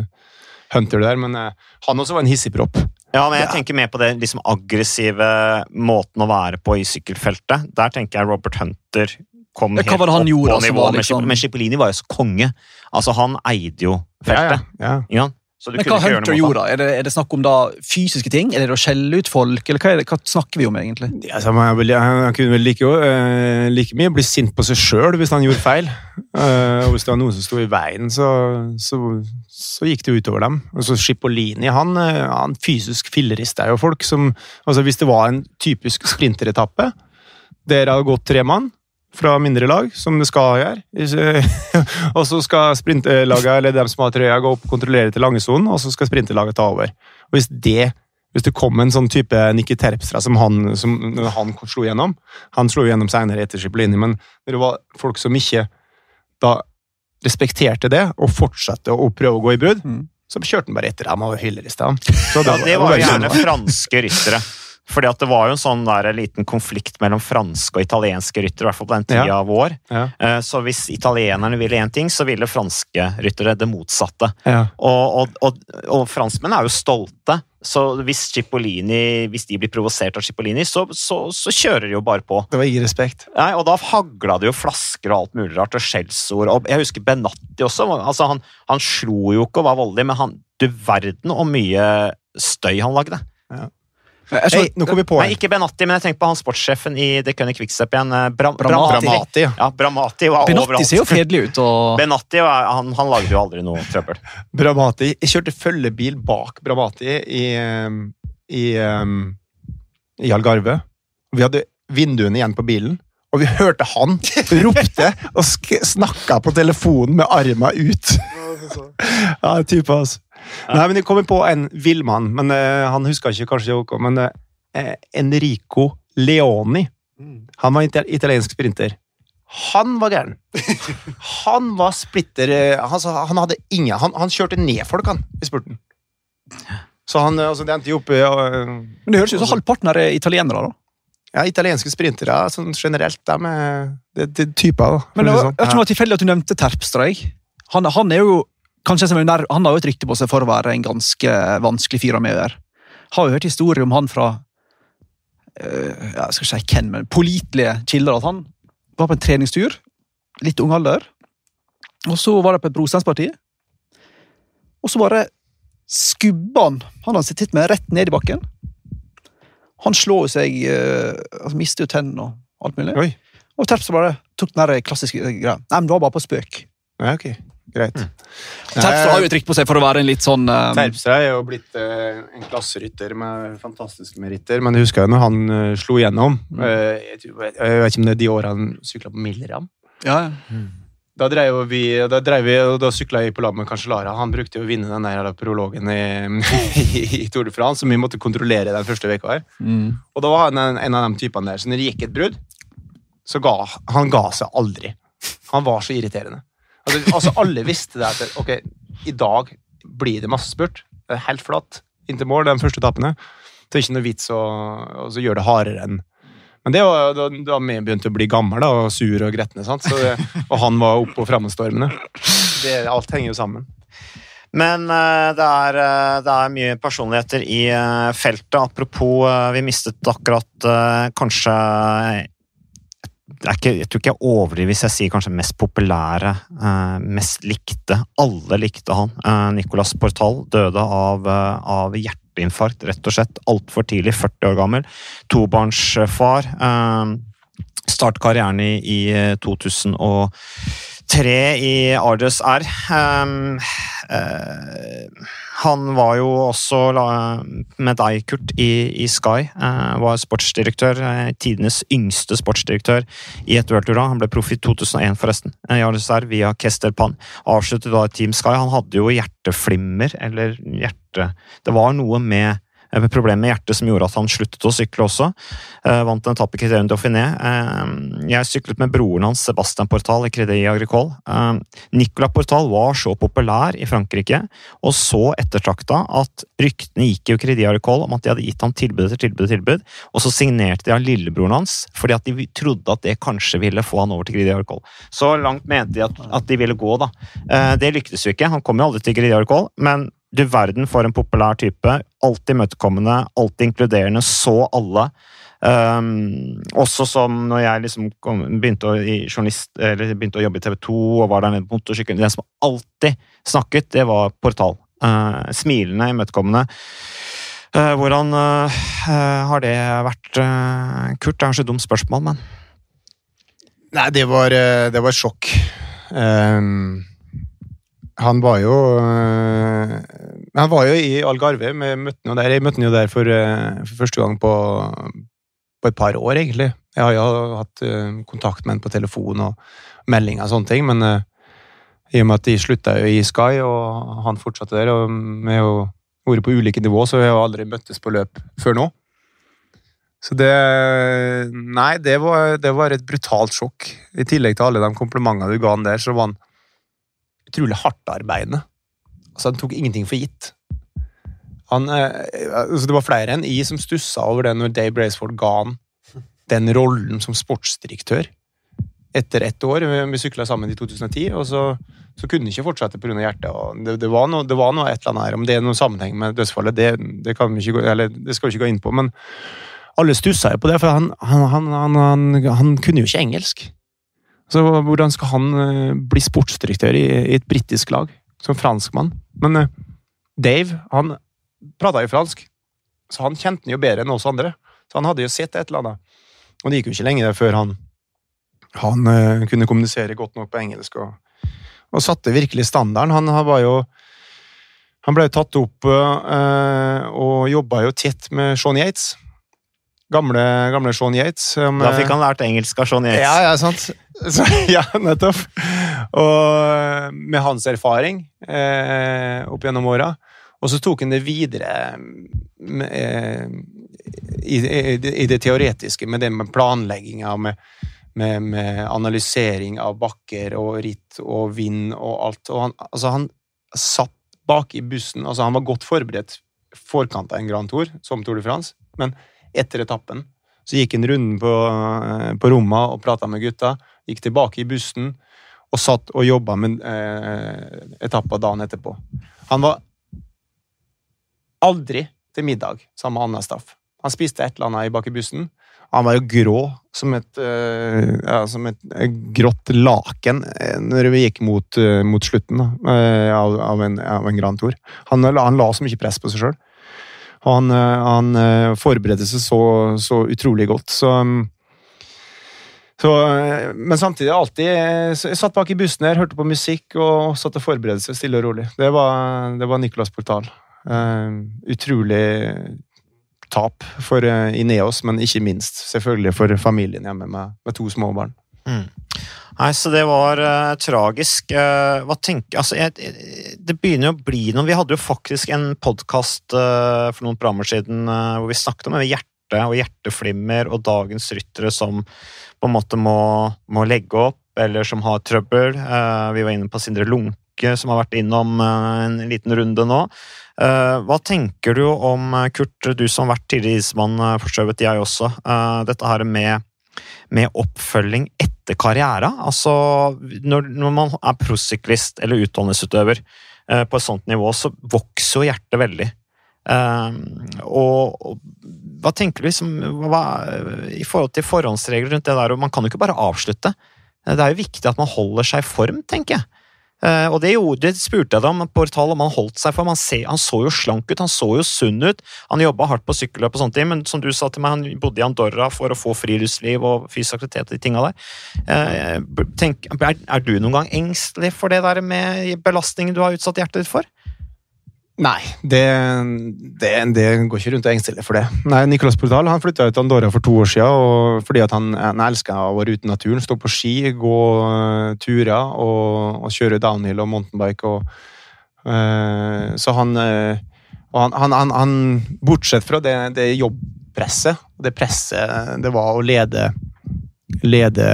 Hunter der, men uh, han også var en hissigpropp. Ja, men jeg tenker mer på den liksom, aggressive måten å være på i sykkelfeltet. Der tenker jeg Robert Hunter kom helt opp på nivå. Liksom... Men Cipollini var jo så konge. Altså, Han eide jo feltet. Ja, ja. ja. Men hva Hunter gjorde? Er det, er det, snakk om da fysiske ting? Er det å skjelle ut folk? Eller hva, det, hva snakker vi om, egentlig? Ja, altså, han, kunne vel like, uh, like mye bli sint på seg sjøl hvis han gjorde feil. Uh, hvis det var noen som sto i veien, så, så, så gikk det utover dem. Og så Schipolini, han, eh, han fysisk fillerista jo folk som altså Hvis det var en typisk sprinteretappe der det hadde gått tre mann, fra mindre lag, som det skal gjøre. og så skal sprintelaget eller dem som har trøya, gå opp og kontrollere til langesonen, og så skal sprinterlaget ta over. Og hvis det hvis det kom en sånn type Nikki Terpstra som han, som han slo gjennom Han slo gjennom senere etter Scipolini, men det var folk som ikke da respekterte det, og fortsatte å prøve å gå i brudd, mm. så kjørte han bare etter dem og hyller i stedet. Ja, det var gjerne franske ryttere. Fordi at det var jo en sånn der, liten konflikt mellom franske og italienske ryttere, i hvert fall på den tida ja. av vår. Ja. Eh, så hvis italienerne ville én ting, så ville franske ryttere det motsatte. Ja. Og, og, og, og, franskmenn er jo stolte, så hvis Cipollini, hvis de blir provosert av Cipollini, så, så, så, kjører de jo bare på. Det var ingen respekt. Nei, og da hagla det jo flasker og alt mulig rart, og skjellsord. Og jeg husker Benatti også. altså Han, han slo jo ikke og var voldelig, men han, du verden hvor mye støy han lagde. Ja. Hey, nå kom vi på Nei, ikke Benatti, men jeg tenker på han sportssjefen i The Cunning Quickstep igjen. Eh, Bram, Bramati. Bramati. Ja, Bramati var Benatti overalt. ser jo fredelig ut. Og... Benatti han, han, lagde jo aldri noe trøbbel. Bramati. Jeg kjørte følgebil bak Bramati i, i, i Algarve. Vi hadde vinduene igjen på bilen. Og vi hørte han ropte og snakka på telefonen med arma ut. ja, type, altså. Nei, men Jeg kommer på en villmann, men uh, han husker ikke kanskje dere. Men uh, Enrico Leoni. Mm. Han var ital italiensk sprinter. Han var gæren. Han var splitter han, han, hadde ingen han, han, kjørte ned folk, han, i spurten. Så han, altså, det endte jo opp ja, Men det høres ut som halvparten er italienere, da. Ja, italienske sprintere sånn generelt, de er det, det er typer, da. Men det var, sånn. jeg vet ikke det var tilfeldig at du nevnte Terpstra. Han, han er jo kanskje som under, han har jo et rykte på seg for å være en ganske vanskelig fyr å ha med å. Har jo hørt historier om han fra øh, jeg skal ikke si hvem, men pålitelige kilder. At han var på en treningstur, litt ung alder, og så var det på et brosteinsparti. Og så bare skubba han Han hadde sittet med rett ned i bakken. Han slår seg øh, altså Mister jo tennene og alt mulig. Oi. Og Terpstra bare tok den der klassiske greia. Nei, men det var bare på spøk. Nei, ok. Greit. Terpstra har jo et rykte på seg for å være en litt sånn um, Terpstra er jo blitt uh, en klasserytter med fantastiske meritter, men jeg husker jo når han uh, slo igjennom eh, jeg, jeg vet ikke om det er de årene han sykla på Milram. ja, ja. Da drev vi, da drev vi, og da sykla jeg på lag med Cancellara. Han brukte jo å vinne den der prologen i, i Tour de France, som vi måtte kontrollere den første uka her. Mm. Og da var han en, en av de typene der, så når det gikk et brudd, så ga han ga seg aldri. Han var så irriterende. Altså, altså alle visste det at ok, i dag blir det masse spurt. Det er helt flatt inntil mål, de første etappene. Det er ikke noe vits å, så gjøre det hardere enn Men det var da, da vi begynte å bli gammel da, og sur og gretne? Og han var oppe og fremadstormende. Det- Alt henger jo sammen. Men uh, det, er, uh, det er mye personligheter i uh, feltet. Apropos, vi mistet akkurat kanskje ikke, Jeg tror ikke jeg overdriver hvis jeg sier kanskje mest populære, eh, mest likte. Alle likte han. Eh, Nicolas Portal døde av, eh, av hjerteinfarkt, rett og slett. Altfor tidlig, 40 år gammel. Tobarnsfar. Start karrieren i, i eh, 2003 i Ardes R. Um, uh, han var jo også med deg, Kurt, i, i Sky. Uh, var sportsdirektør, eh, tidenes yngste sportsdirektør i et worldtour. Han ble proff i 2001, forresten, i Ardes R via Kester Pan. Avsluttet da Team Sky. Han hadde jo hjerteflimmer, eller hjerte... Det var noe med eh, problemer med hjertet som gjorde at han sluttet å sykle også. Eh, vant en etappe i Criterium Dauphiné. Eh, jeg syklet med broren hans, Sebastian Portal, i Crédit Agricole. Eh, Nicolas Portal var så populær i Frankrike, og så ettertrakta, at ryktene gikk i Crédit Agricole om at de hadde gitt ham tilbud etter tilbud, etter tilbud, og så signerte de av lillebroren hans, fordi at de trodde at det kanskje ville få han over til Crédit Agricole. Så langt mente de at, at de ville gå, da. Det lyktes jo ikke, han kom jo aldri til Crédit Agricole, men du verden for en populær type. Alltid imøtekommende, alltid inkluderende, så alle. Um, også som når jeg liksom kom, begynte, å, journalist, begynte å jobbe i TV 2 og var der nede på motorsykkelen Den som alltid snakket, det var Portal. Uh, smilende, imøtekommende. Uh, hvordan uh, har det vært, Kurt? Det er kanskje et dumt spørsmål, men Nei, det var, det var sjokk. Ehm, han var jo eh, Han var jo i Algarve. Vi møtte der. Jeg møtte han jo der for, eh, for første gang på, på et par år, egentlig. Jeg har jo hatt eh, kontakt med han på telefon og meldinger og sånne ting, men i og med at de slutta jo i Sky, og han fortsatte der, og vi har jo vært på ulike nivå, så vi har aldri møttes på løp før nå. Så det Nei, det var, det var et brutalt sjokk. I tillegg til alle de komplimentene du ga han der, så var han utrolig hardtarbeidende. Altså, han tok ingenting for gitt. Han, eh, altså, det var flere enn I som stussa over det når Dave Braceford ga han den rollen som sportsdirektør. Etter ett år. Vi, vi sykla sammen i 2010, og så, så kunne han ikke fortsette pga. hjertet. Det, det, var noe, det var noe et eller annet her. Om det er noen sammenheng med dødsfallet, det, det, gå- eller, det skal vi ikke gå inn på. men alle stussa jo på det, for han, han, han, han kunne jo ikke engelsk. Så hvordan skal han eh, bli sportsdirektør i, i et britisk lag, som franskmann? Men eh, Dave, han prata jo fransk, så han kjente den jo bedre enn oss andre. Så han hadde jo sett et eller annet. Og det gikk jo ikke lenge før han, han eh, kunne kommunisere godt nok på engelsk, og, og satte virkelig standarden. Han, han var jo han ble tatt opp og jobba jo tett med Sean Yates. Gamle, gamle Sean Yates. som, da eh, fikk han lært engelsk av Sean Yates. ja, ja, sant. Så, ja, nettopp. Og med hans erfaring eh, opp gjennom åra. Og så tok han det videre med, eh, i, i, i det teoretiske, med det med planlegginga, med, med, med analysering av bakker og ritt og vind og alt. Og han, altså han satt bak i bussen, altså han var godt forberedt forkant av en Grand Tour, som Tour de France, men etter etappen så gikk han runden på, eh, på rommet og prata med gutta. Gikk tilbake i bussen og satt og jobba med eh, etappa dagen etterpå. Han var aldri til middag sammen med Anna Staff. Han spiste et eller annet i bak i bussen. Han var jo grå som et, uh, ja, som et grått laken eh, når vi gikk mot, mot slutten da, av, av, en, av, en, Grand Tour. Han, han, la så mye press på seg sjøl. Han, han forberedte seg så, så, utrolig godt. Så, så, men samtidig alltid Jeg satt bak i bussen her, hørte på musikk og satt og forberedte seg stille og rolig. Det var, det var Nicolas Portal. utrolig tap for uh, Ineos, men ikke minst selvfølgelig for familien hjemme med, med to små barn. Mm. Nei, så det var uh, tragisk. Uh, hva tenker Altså, jeg, det begynner jo å bli noe Vi hadde jo faktisk en podkast uh, for noen programmer siden hvor vi snakket om hjerte og hjerteflimmer og dagens ryttere som på en måte må, må legge opp, eller som har trøbbel. vi var inne på Sindre Lunke, som har vært innom en liten runde nå. Eh, hva tenker du om, eh, Kurt, du som har vært tidligere ismann, eh, for så jeg også, dette her med, med oppfølging etter karriere? Altså, når, når man er prosyklist eller utdannelsesutøver på et sånt nivå, så vokser jo hjertet veldig. og, og hva tenker du liksom, hva, i forhold til forhåndsregler rundt det der? og Man kan jo ikke bare avslutte. Det er jo viktig at man holder seg i form, tenker jeg. Uh, og det, gjorde, det spurte jeg dem på portal om han holdt seg for. Se, han så jo slank ut, han så jo sunn ut. Han jobba hardt på sykkelløp, og sånt, men som du sa til meg, han bodde i Andorra for å få friluftsliv og fysisk aktivitet. og de tinga der. Uh, tenk, er, er, du noen gang engstelig for det der med belastningen du har utsatt hjertet ditt for? Nei, det, det, det, går ikke rundt og engstelig for det. Nei, Nicolas Portal han flytta til Andorra for to år siden fordi han, han elska å være ute i naturen. Stå på ski, gå uh, turer og, og, kjøre downhill og mountainbike. Og, uh, så han, uh, han, han, han, Bortsett fra det, det jobbpresset, det presset det var å lede lede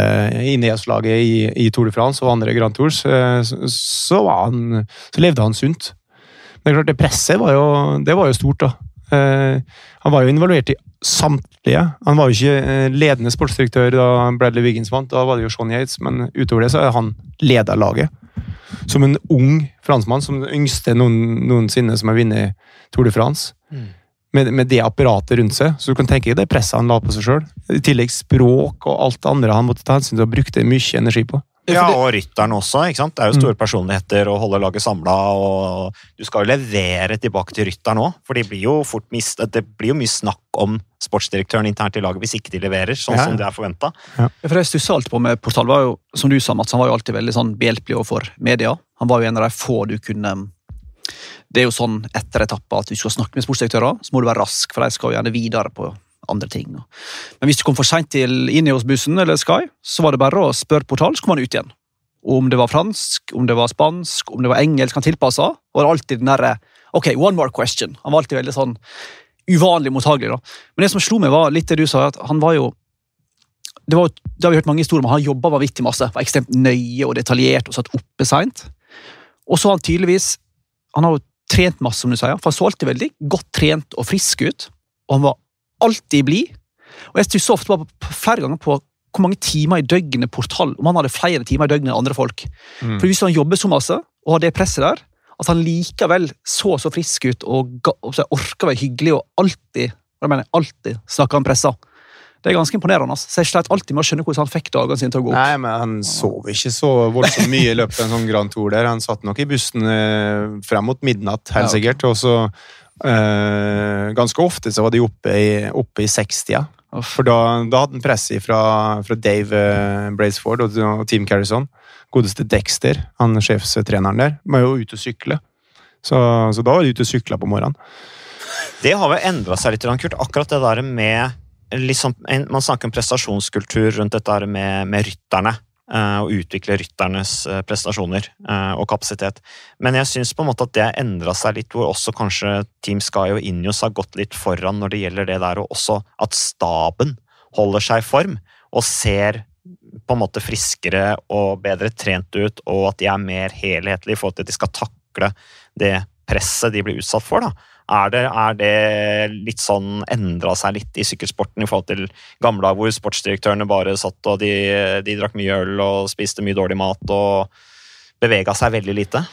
Ineos-laget i, i Tour de France og andre Grand Tours, så, så, så levde han sunt. Det er klart, det presset var jo, det var jo stort, da. Eh, han var jo involvert i samtlige. Han var jo ikke eh, ledende sportsdirektør da Bradley Wiggins vant, da var det jo Sean Yates, men utover det så er han leder laget. Som en ung franskmann, som den yngste noen, noensinne som har vunnet Tour de France. Mm. Med, med, det apparatet rundt seg, så du kan tenke deg det presset han la på seg sjøl. I tillegg språk og alt det andre han måtte ta hensyn til og brukte mye energi på. Ja, og rytterne også. ikke sant? Det er jo store mm. personligheter å holde laget samla. Og du skal jo levere tilbake til rytteren òg, for de blir jo fort mist, det blir jo mye snakk om sportsdirektøren internt i laget hvis ikke de leverer, sånn ja. som det er forventa. Ja. For det jeg stussa alltid på med Portal, var jo, som du sa, Mats, han var jo alltid veldig sånn behjelpelig overfor media. Han var jo en av de få du kunne Det er jo sånn etter etappa at du skal snakke med sportsdirektører, så må du være rask, for de skal jo gjerne videre på andre ting. Men hvis du kom for seint inn i oss bussen eller Sky, så var det bare å spørre portal, så kom han ut igjen. Om det var fransk, om det var spansk, om det var engelsk han tilpassa, var det alltid den derre Ok, one more question. Han var alltid veldig sånn uvanlig mottagelig. da. Men det som slo meg, var litt det du sa, at han var jo det, var, det har vi hørt mange historier om, Han jobba vanvittig masse, var ekstremt nøye og detaljert og satt oppe seint. Og så har han tydeligvis Han har jo trent masse, som du sier, for han så alltid veldig godt trent og frisk ut. Og han var alltid blid. Og jeg stusser ofte på, flere ganger på hvor mange timer i døgnet Portal Om han hadde flere timer i døgnet enn andre folk. Mm. For Hvis han jobber så masse og har det presset der, at han likevel så så frisk ut og, og orker å være hyggelig og alltid jeg mener, alltid snakker han pressa. Det er ganske imponerende. Altså. Så jeg slet alltid med å skjønne hvordan han fikk dagene sine til å gå opp. Nei, men Han sov ikke så voldsomt mye i løpet av en sånn Grand Tour der. Han satt nok i bussen eh, frem mot midnatt, helt sikkert. Og så ganske ofte så var de oppe i, oppe i 60 For da, da hadde han press fra, fra Dave uh, Braceford og, og Team Carrison. Godeste Dexter, han sjefstreneren der, var jo ute og sykle. Så, så, da var de ute og sykla på morgenen. Det har vel endra seg litt, Kurt. Akkurat det der med liksom, Man snakker om prestasjonskultur rundt dette med, med rytterne. Eh, og utvikle rytternes eh, prestasjoner eh, og kapasitet. Men jeg syns på en måte at det har endra seg litt, hvor også kanskje Team Sky og Injos har gått litt foran når det gjelder det der, og også at staben holder seg i form og ser på en måte friskere og bedre trent ut, og at de er mer helhetlige i forhold til at de skal takle det presset de blir utsatt for. da Er det, er det litt sånn endra seg litt i sykkelsporten i forhold til gamle dager, hvor sportsdirektørene bare satt og de, de, drakk mye øl og spiste mye dårlig mat og bevega seg veldig lite?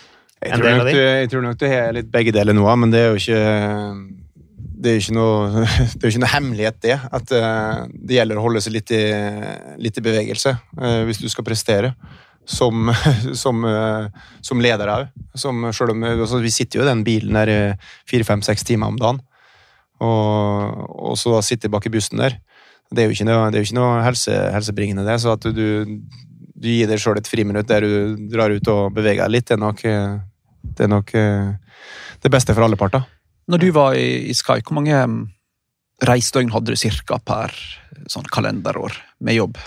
Jeg tror, nok du, jeg tror nok du har litt begge deler nå, men det er jo ikke det er jo ikke ikke noe hemmelighet, det. At uh, det gjelder å holde seg litt i, litt i bevegelse uh, hvis du skal prestere. Som, som, uh, som leder òg. Altså, vi sitter jo i den bilen der fire-fem-seks timer om dagen. Og, og så sitte bak i bussen der. Det er jo ikke noe, jo ikke noe helse, helsebringende, det. Så at du, du gir deg sjøl et friminutt der du drar ut og beveger deg litt, det er nok det, er nok, det beste for alle parter. Når du var i, i Sky, hvor mange reisedøgn hadde du cirka per sånn kalenderår med jobb?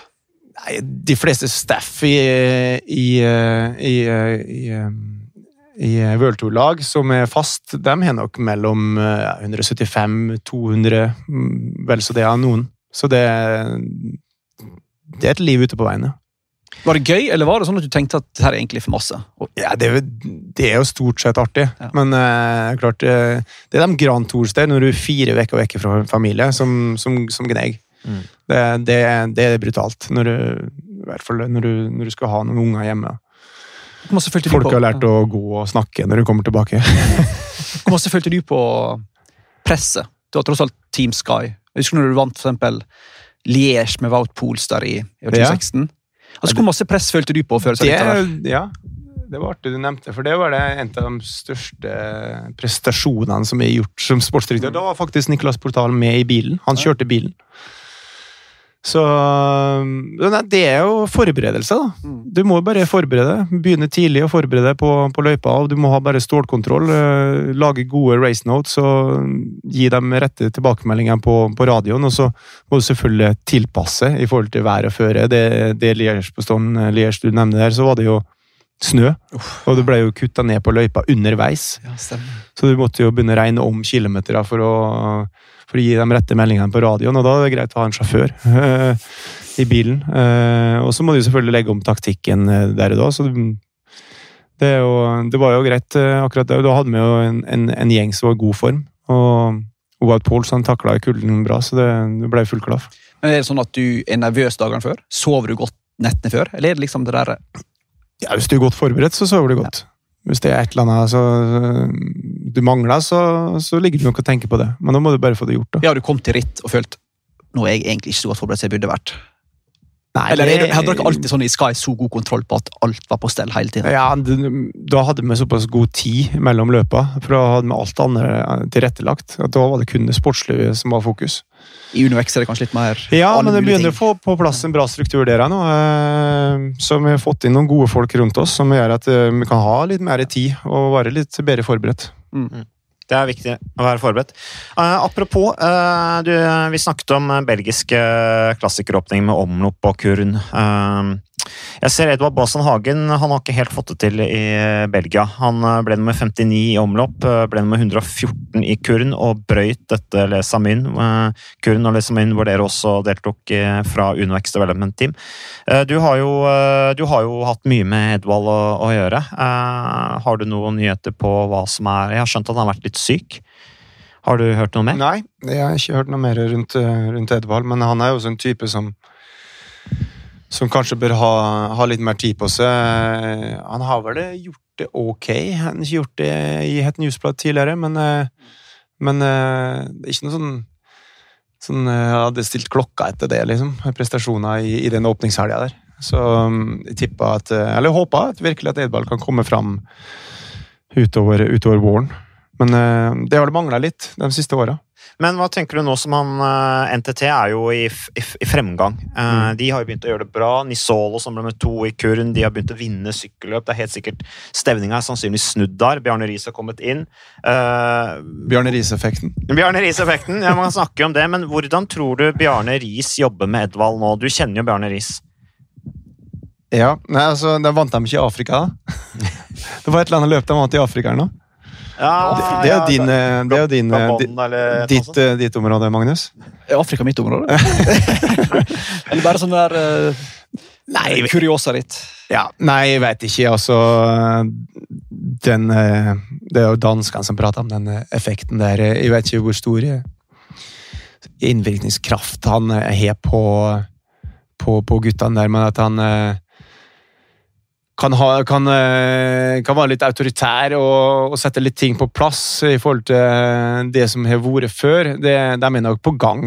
Nei, de fleste staff i, i, i, i, i World Tour-lag som er fast, de har nok mellom 175-200, mm, vel så det av noen. Så det, det er et liv ute på veien, ja. Var det gøy, eller var det sånn at du tenkte at dette er egentlig for masse? Ja, det, det er jo stort sett artig, ja. men uh, klart uh, Det er de Grand Tours der, når du er fire uker vekk fra familie, som, som, som gneg. Mm. Det, det, det, er brutalt, når du, i hvert fall når du, når du skal ha noen unger hjemme. Folk har lært å gå og snakke når du kommer tilbake. Hvor masse følte du på presset? Du har tross alt Team Sky. Jeg husker når du vant for eksempel Liège med Wout Polstad i 2016. Ja. Altså, Hvor masse press følte du på før? Det, ja, det var artig du nevnte, for det var det en av de største prestasjonene som er gjort som sportsdirektør. Da var faktisk Nicolas Portal med i bilen. Han kjørte bilen. Så Det er jo forberedelse, da. Mm. Du må bare forberede. Begynne tidlig å forberede på, på løypa. Du må ha bare stålkontroll. Eh, lage gode race notes og gi dem rette tilbakemeldingene på, på radioen. Og så må du selvfølgelig tilpasse i forhold til vær og føre. Det, det Stone, eh, du nevner der, så var det jo snø. Og det ble jo kutta ned på løypa underveis. Ja, så du måtte jo begynne å regne om kilometer for å for å gi de rette meldingene på radioen, og da er det greit å ha en sjåfør uh, i bilen. Uh, og så må du selvfølgelig legge om taktikken eh, der og da. så det, jo, det var jo greit akkurat det. Da hadde vi jo en, en, en gjeng som var i god form. og Wout Pauls takla kulden bra, så det, det ble full klaff. Men Er det sånn at du er nervøs dagene før? Sover du godt nettene før? Eller er det liksom det der Ja, Hvis du er godt forberedt, så sover du godt. Ja. Hvis det er et eller annet så, du mangler, så, så ligger du nok og tenker på det. Men da må du bare få det gjort. da. Ja, du kom til ritt og følte nå er jeg egentlig ikke så godt forberedt som jeg burde vært. Nei, Eller det, Hadde dere alltid sånn i Sky så god kontroll på at alt var på stell hele tiden? Ja, Da hadde vi såpass god tid mellom løpa, for da hadde vi alt annet tilrettelagt. at Da var det kun det sportslige som var fokus. I UnoX er det kanskje litt mer Ja, men det begynner ting. å få på plass en bra struktur der nå. Eh, så vi har fått inn noen gode folk rundt oss som gjør at eh, vi kan ha litt mer tid og være litt bedre forberedt. Mm. Det er viktig å være forberedt. Uh, apropos, uh, du, vi snakket om belgiske klassikeråpning med omlopp og kurn. Uh, jeg ser Edvard Baasen Hagen han har ikke helt fått det til i Belgia. Han eh, ble nummer 59 i omlopp, eh, ble nummer 114 i Kurn og brøyt dette Le Samin. Eh, Kurn og Le Samin, hvor dere også deltok fra UnoX Development Team. Du har, jo, du har jo hatt mye med Edvald å, å, gjøre. Har du noen nyheter på hva som er Jeg har skjønt at han har vært litt syk. Har du hørt noe mer? Nei, jeg har ikke hørt noe mer rundt, rundt Edvald, men han er jo sånn type som som kanskje bør ha, ha, litt mer tid på seg. Han har vel gjort det ok. Han har ikke gjort det i Het Newsblad tidligere, men, eh, men eh, det er ikke noe sånn sånn, Jeg hadde stilt klokka etter det, liksom. Prestasjoner i, i den åpningshelga der. Så mm, jeg tippa at Eller håpa virkelig at Edvald kan komme fram utover, utover våren. Men eh, det har det mangla litt de siste åra. Men hva tenker du nå som han eh, NTT er jo i, i, i fremgang. Uh, mm. De har jo begynt å gjøre det bra. Nisolo som ble med to i kurn, de har begynt å vinne sykkelløp. Det er helt sikkert Stevninga er sannsynligvis snudd der. Bjarne Riis har kommet inn. Uh, Bjarne Riis-effekten. Bjarne Riis-effekten, ja, Man snakker om det. Men hvordan tror du Bjarne Riis jobber med Edvald nå? Du kjenner jo Bjarne Riis. Ja, nei, altså, Da vant de ikke i Afrika, da. det var et eller annet løp de vant i Afrika nå. Ja, det, det, er jo din, eh, det er din, eh, ditt, eh, ditt, område, Magnus. Er Afrika mitt område? eller bare sånn der Nei, kuriosa ditt? Ja, nei, jeg vet ikke. Altså den, Det er jo danskene som prater om den effekten der. Jeg vet ikke hvor stor innvirkningskraft han har på, på, på guttene der, men at han kan, ha, kan, kan, være litt autoritær og, og, sette litt ting på plass i forhold til det som har vært før. Det, de er nok på gang,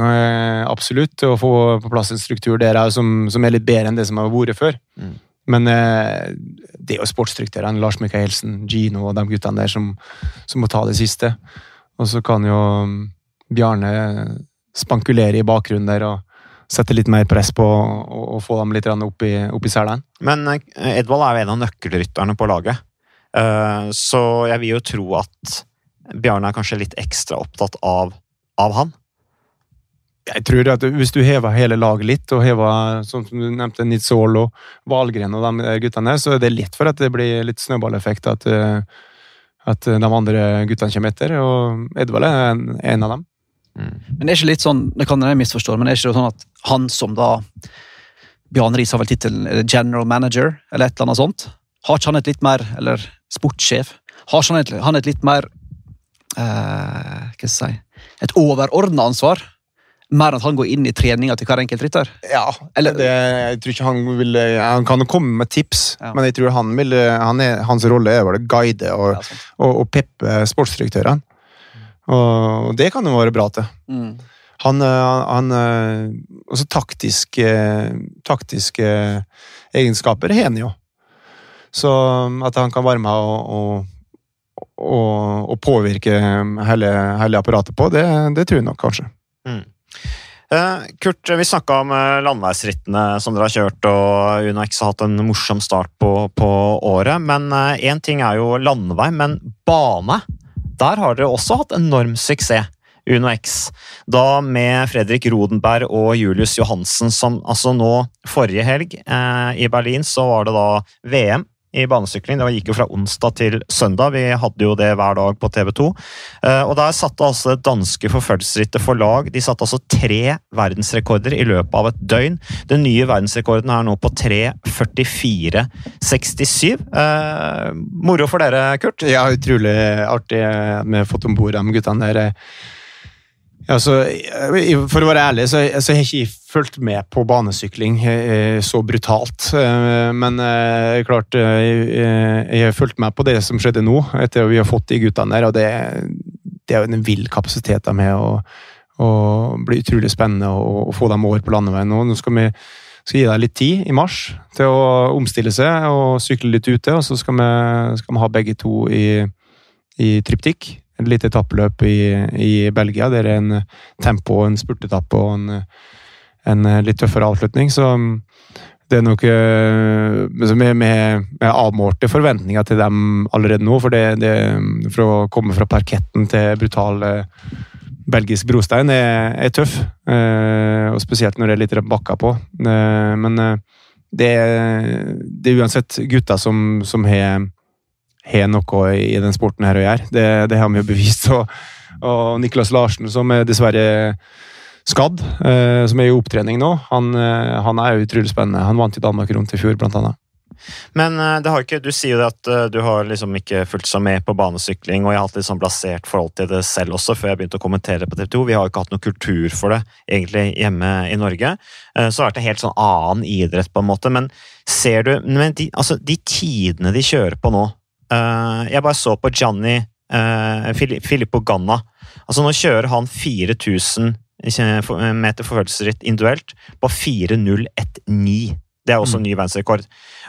absolutt, å få på plass en struktur der som, som er litt bedre enn det som har vært før. Mm. Men eh, det er jo sportsdirektørene, Lars Michaelsen, Gino og de guttene der, som, som, må ta det siste. Og så kan jo mm, Bjarne spankulere i bakgrunnen der og sette litt mer press på å få dem litt opp i, opp i selen. Men eh, Edvald er jo en av nøkkelrytterne på laget, eh, så jeg vil jo tro at Bjarne er kanskje litt ekstra opptatt av, av han. Jeg tror at Hvis du hever hele laget litt, og hever sånn som du nevnte, Nitzol og Valgren og de guttene, så er det litt for at det blir litt snøballeffekt. At, eh, at de andre guttene kommer etter. Og Edvald er en, en av dem. Mm. Men det er ikke litt sånn, det kan jeg misforstå, men det er ikke sånn at han som da Bjarne Riis har vel tittelen general manager, eller et eller annet sånt. Har ikke han et litt mer Eller sportssjef. Har ikke han et, han et litt mer eh, Hva skal jeg si Et overordna ansvar mer enn at han går inn i treninga til hver enkelt rytter? Ja, Eller, det, jeg tror ikke Han vil, han kan komme med tips, ja. men jeg tror han vil, han er, hans rolle er vel å guide og, ja, og, og peppe sportsdirektørene. Og det kan jo være bra til. Mm. Han, han Også taktiske, taktiske egenskaper har han jo. Så at han kan være med og, og, og påvirke hele, hele, apparatet på, det, det tror jeg nok kanskje. Mm. Eh, Kurt, vi snakka om eh, landeveisrittene som dere har kjørt, og UnoX har hatt en morsom start på, på året. Men én eh, ting er jo landevei, men bane, der har dere også hatt enorm suksess. UnoX. Da med Fredrik Rodenberg og Julius Johansen som altså nå Forrige helg eh, i Berlin så var det da VM i banesykling. Det gikk jo fra onsdag til søndag. Vi hadde jo det hver dag på TV 2. Eh, og der satte altså det danske forfølgelserittet for lag De satte altså tre verdensrekorder i løpet av et døgn. Den nye verdensrekorden er nå på 3.44,67. Eh, moro for dere, Kurt? Ja, utrolig artig med å få om bord de guttene der. Ja, så, for å være ærlig, så, så har ikke fulgt med på banesykling eh, så brutalt. Eh, men eh, klart, jeg har fulgt med på det som skjedde nå, etter at vi har fått de guttene der. og Det, det er jo en vill kapasitet de har. Og, og blir utrolig spennende å, få dem over på landeveien. Nå, nå skal vi skal gi deg litt tid i mars til å omstille seg og sykle litt ute. Og så skal vi, skal vi ha begge to i, i triptikk et lite etappeløp i, i, Belgia. Det er en tempo, en spurtetappe og en, en, litt tøffere avslutning. Så mm, det er nok eh, med, med, med avmålte forventninger til dem allerede nå. For, det, det, for å komme fra parketten til brutal eh, belgisk brostein er, er tøff. Eh, og spesielt når det er litt bakker på. men det, det, er uansett gutter som, som har har noe i den sporten her å gjøre. Det, det har vi jo bevist. Og, og Niklas Larsen, som er dessverre skadd, eh, som er i opptrening nå, han, eh, han er jo utrolig spennende. Han vant i Danmark rundt i fjor, blant annet. Men eh, ikke, du sier jo at du har liksom ikke fulgt så med på banesykling, og jeg har hatt litt sånn blasert forhold til det selv også, før jeg begynte å kommentere på TV 2. Vi har jo ikke hatt noen kultur for det egentlig hjemme i Norge. Så har det vært en helt sånn annen idrett, på en måte. Men ser du men de, altså, de tidene de kjører på nå, jeg bare så på Gianni Filippo Ganna. Altså Nå kjører han 4000 meter forfølgelsesritt individuelt på 4.019. Det er også mm. ny verdensrekord.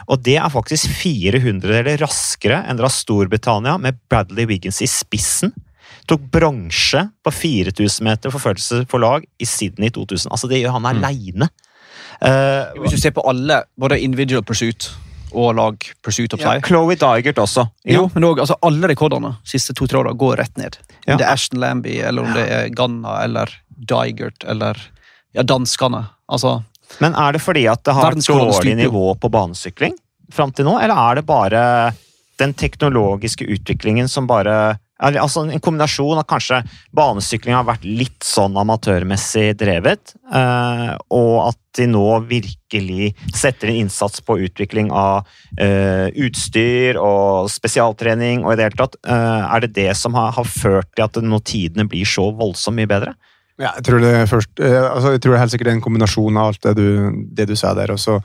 Og det er faktisk 400 eller raskere enn da Storbritannia, med Bradley Wiggins i spissen, tok bronse på 4000 meter forfølgelse for lag i Sydney 2000. Altså Det gjør han mm. aleine. Uh, Hvis du ser på alle, både individual pursuit og lag Pursuit of. Ja, Chloé Digert også. Ja. Jo, men også, altså, Alle rekordene siste to-tre åra går rett ned. Om ja. det er Ashton Lambie, eller om det er Ganna eller Digert eller ja, danskene. Altså Men er det fordi at det har et dårlig nivå på banesykling fram til nå, eller er det bare den teknologiske utviklingen som bare Altså En kombinasjon av kanskje banesykling har vært litt sånn amatørmessig drevet, eh, og at de nå virkelig setter inn innsats på utvikling av eh, utstyr og spesialtrening og i det hele tatt. Eh, er det det som har, har ført til at nå tidene blir så voldsomt mye bedre? Ja, jeg tror det er først, eh, altså jeg tror er helt sikkert en kombinasjon av alt det du, det du sa der. og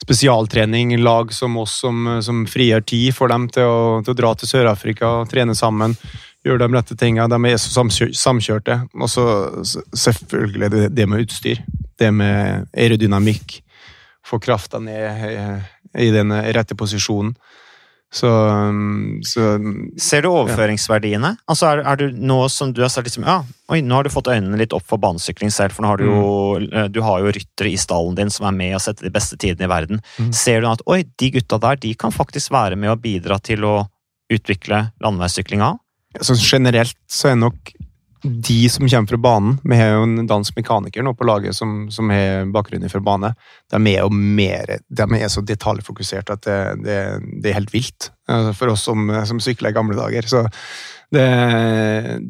spesialtrening, lag som oss som, som frigjør tid for dem til å, til å dra til Sør-Afrika og trene sammen. Gjøre de rette tinga. De er så samkjørte. Og så selvfølgelig det, det med utstyr. Det med aerodynamikk. Få krafta ned i, i den rette posisjonen. Så, um, så, Ser du overføringsverdiene? Ja. Altså er, er, du nå som du har sagt liksom, ja, oi, nå har du fått øynene litt opp for banesykling selv, for nå har du jo, mm. Eh, du har jo ryttere i stallen din som er med og setter de beste tidene i verden. Mm. Ser du at oi, de gutta der de kan faktisk være med og bidra til å utvikle landeveissyklinga? Så generelt så er nok de som kommer fra banen Vi har jo en dansk mekaniker nå på laget som, som har bakgrunn fra bane. De er jo mer, de er så detaljfokusert at det, det, det, er helt vilt eh, for oss som, som sykler i gamle dager. Så det,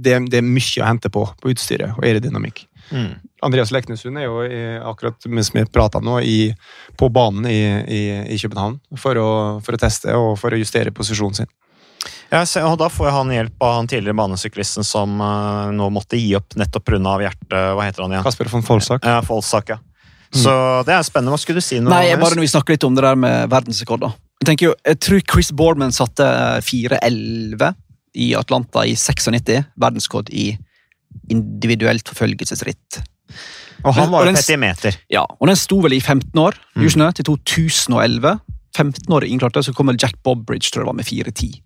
det, er mye å hente på på utstyret og aerodynamikk. Mm. Andreas Leknesund er jo i, akkurat mens vi prater nå, i, på banen i, i, i København for å, for å, teste og for å justere posisjonen sin. Ja, og Da får han hjelp av han tidligere banesyklisten som uh, nå måtte gi opp nettopp pga. hjertet. Hva heter han igjen? Kasper von Folsak. Ja, Folsak, ja. Mm. Så det er spennende. Hva skulle du si? Noe Nei, bare når vi snakker litt om det der med verdensrekord. Jeg tenker jo, jeg tror Chris Boardman satte 4.11 i Atlanta i 96. Verdensrekord i individuelt forfølgelsesritt. Og han var jo 30 meter. Ja, og den sto vel i 15 år, mm. til 2011. 15 år innklarte, så kommer Jack Bobbridge tror jeg var med 4.10.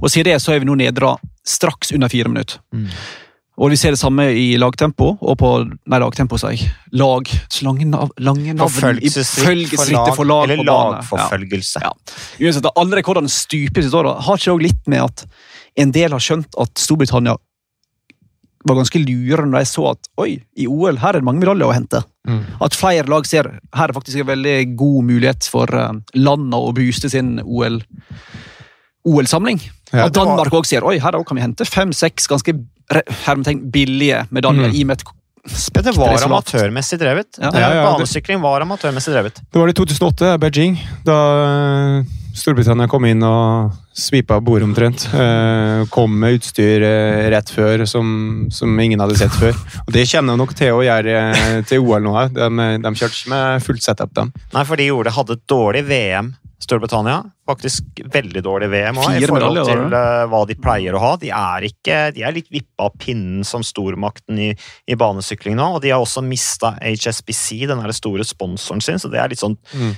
Og siden det så er vi nå nedra straks under fire minutter. Mm. Og vi ser det samme i lagtempo, og på Nei, lagtempo, sa jeg. Lag Lange, nav, lange navn Forfølgelsesritt for lag Eller lagforfølgelse. Ja. Ja. Uansett, alle rekordene stuper siste året. Har ikke det òg litt med at en del har skjønt at Storbritannia var ganske lure når de så at oi, i OL her er det mange medaljer å hente. Mm. At flere lag ser her er faktisk en veldig god mulighet for uh, landene å booste sin OL. OL-samling. Ja, at Danmark òg var... ser oi, her kan vi hente fem-seks ganske billige medaljer mm. i med det var amatørmessig drevet. Ja. Ja, Banesykling var amatørmessig drevet. Det var det i 2008, Beijing. Da eh, Storbritannia kom inn og svipa bordet omtrent. Eh, kom med utstyr eh, rett før som, som, ingen hadde sett før. Og Det kommer de nok til å gjøre til OL nå. De, de kjørte ikke med fullt setup, dem. Nei, for de gjorde, hadde et dårlig VM Storbritannia. Faktisk veldig dårlig VM også, i forhold til uh, hva de pleier å ha. De er, ikke, de er litt vippa av pinnen som stormakten i, i, banesykling nå. Og de har også mista HSBC, den store sponsoren sin, så det er litt sånn mm.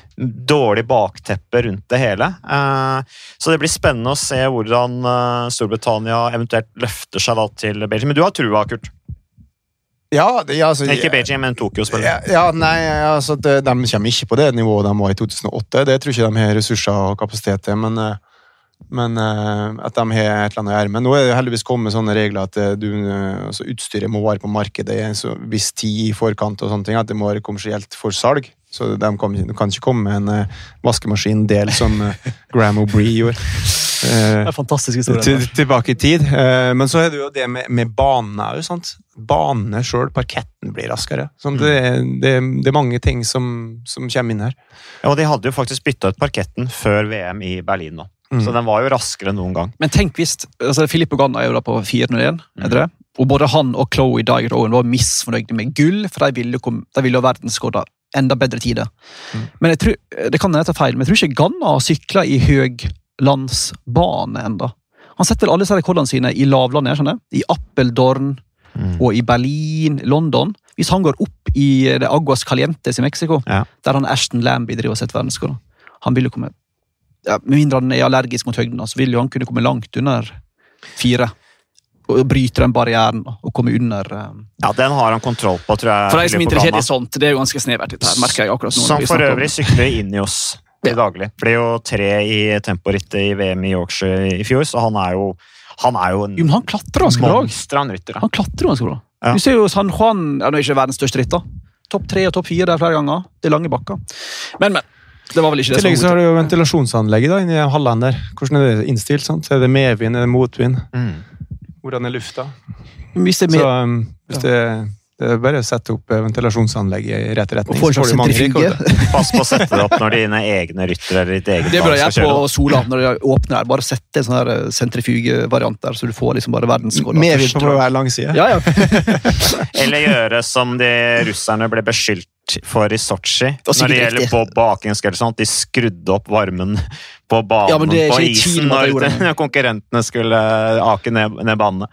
dårlig bakteppe rundt det hele. Uh, så det blir spennende å se hvordan uh, Storbritannia eventuelt løfter seg da til Beijing. Men du har trua, Kurt? Ja, det, altså, ikke Beijing, men Tokyo, selvfølgelig. Ja, ja, nei, altså, det, De kommer ikke på det nivået de var i 2008. Det tror ikke de har ressurser og kapasitet til. Men, eh, men eh, at de har et eller annet å gjøre. Nå er det heldigvis kommet sånne regler at eh, du, altså, utstyret må være på markedet i en viss tid i forkant. og sånne ting, At det må være kommersielt for salg. Så de kan, kan ikke komme med en uh, vaskemaskindel som uh, Graham O'Bree gjorde. Uh, det er fantastisk historie. tilbake i tid. Uh, men så er det jo det med, med banene òg. Banene sjøl, parketten blir raskere. Sånn, det, det, det, er mange ting som, som, kommer inn her. Ja, og De hadde jo faktisk bytta ut parketten før VM i Berlin nå. Mm. Så den var jo raskere enn noen gang. Men tenk hvis altså Filippo Ganna er jo da på 401, mm. det? Og både han og Chloé Dyer Owen var misfornøyde med gull, for de ville, jo de ville ha verdensrekord enda bedre tider. Mm. Men jeg tror, det kan jeg ta feil, men jeg tror ikke Ganna har sykla i høglandsbane enda. Han setter alle disse rekordene sine i lavlandet, skjønner I Appeldorn mm. og i Berlin, London. Hvis han går opp i det Aguas Calientes i Mexico, ja. der han Ashton Lambie driver og setter verdensrekord Han vil jo komme ja, Med mindre han er allergisk mot høgden, så vil jo han kunne komme langt under fire og bryte den barrieren og kommer under um... Ja, den har han kontroll på, tror jeg. For de som er interessert i sånt, det er jo ganske snevert. her, merker jeg akkurat nå. Som for øvrig sykler inn i oss til ja. daglig. Ble jo tre i temporittet i VM i Yorkshire i fjor, så han er jo han er jo en jo, han klatrer ganske bra. Han, rytter, han klatrer ganske bra. Ja. Du ser jo San Juan ja, er ikke verdens største ritter. Topp tre og topp fire der flere ganger. Det er lange bakker. Men, men. Det var vel ikke det Tillegg så har du jo ventilasjonsanlegget da, inni hallen der. Hvordan er det innstilt? sant? Er det medvind, er det motvind? Mm. Hvordan er lufta. Hvis det er Så um, hvis det, det er bare å sette opp ventilasjonsanlegg i rett retning. Og så får du mange sentrifuge. rekorder. Pass på å sette det opp når dine egne ryttere eller ditt eget Det lag jeg skal kjøre. på Sola når de åpner her. Bare sette en sånn eh, sentrifugevariant der, så du får liksom bare verdensrekord. Medvind på hver langside. Ja, ja. Eller gjøre som de russerne ble beskyldt for i Sotsji. Når det gjelder riktig. Eller sånt. De skrudde opp varmen på banen Ja, det på isen når konkurrentene skulle ake ned, ned banene.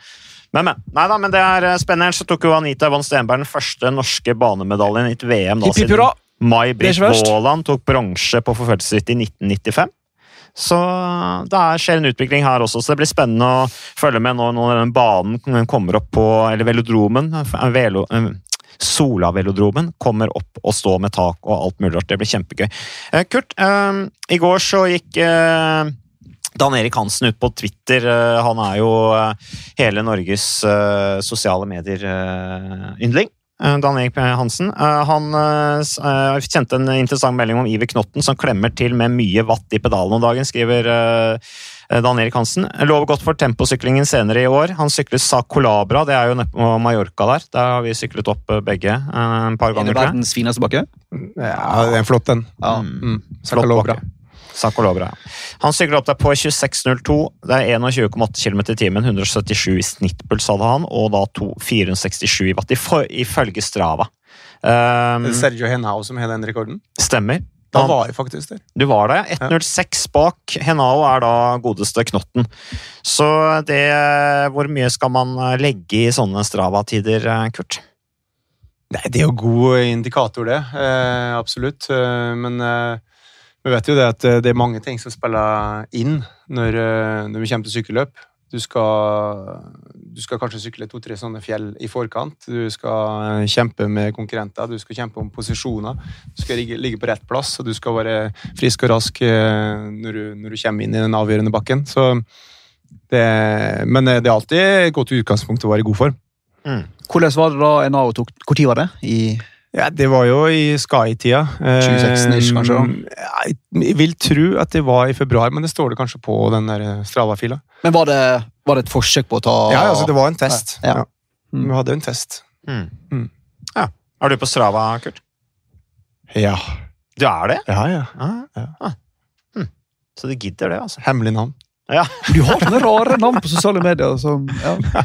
Men, men. Nei da, men det er eh, spennende. Så tok jo Anita von Stenberg den første norske banemedaljen i et VM da, hurra! May-Britt Det. Vaaland tok bronse på forfølgelsesritt i 1995. Så det er, skjer en utvikling her også, så det blir spennende å følge med nå når den banen kommer opp på Eller velodromen. eh, Velo, eh, Solavelodromen kommer opp og står med tak og alt mulig rart. Det blir kjempegøy. Eh, Kurt, eh, i går så gikk eh, Dan Erik Hansen ut på Twitter. Han er jo hele Norges sosiale medier-yndling. Dan Erik Hansen. Eh, Han eh, s- eh, kjente en interessant melding om Iver Knotten som klemmer til med mye watt i pedalen om dagen, skriver eh, Dan Erik Hansen. Lover godt for temposyklingen senere i år. Han sykler Sa Colabra, det er jo nede på Mallorca der. Der har vi syklet opp eh, begge en et par Er det ganger. verdens fineste bakke? Ja, det er en flott, den. Ja. Mm. Flott Sakalobra. bakke. Sakolobra. Han sykler opp der på 26,02. Det er 21,8 km i timen. 177 i snittpuls hadde han, og da to, 467 i watt, ifølge Strava. Um, er Sergio Henao som har den rekorden. stemmer. Da var jeg faktisk der. Du var det. 1,06 bak. Henao er da godeste Knotten. Så det Hvor mye skal man legge i sånne Strava-tider, Kurt? Nei, det er jo god indikator, det. Eh, absolutt. Eh, men eh, vi vet jo det at eh, det er mange ting som spiller inn når, eh, når vi kommer til sykkelløp. Du skal, du skal kanskje sykle to-tre sånne fjell i forkant. Du skal eh, kjempe med konkurrenter, du skal kjempe om posisjoner. Du skal ligge, ligge på rett plass, og du skal være frisk og rask når du, når du kommer inn i den avgjørende bakken. Så det, men det er alltid et godt utgangspunkt å være i god form. Hvordan var det da NAO tok Når var det? I Ja, Det var jo i Sky-tida. Eh, 2016-ish, kanskje, Jeg vil tro at det var i februar, men det står det kanskje på den der Strava-fila. Men var det, var det et forsøk på å ta Ja, altså det var en test. Ja. Ja. Mm. Vi hadde en test. Mm. Mm. Ja. Er du på Strava, Kurt? Ja. Du er det? Ja, ja. Ah, Ja. ah. Hm. Så du gidder det, altså? Hemmelig navn. Ja. Du har sånne rare navn på sosiale medier. Som, ja.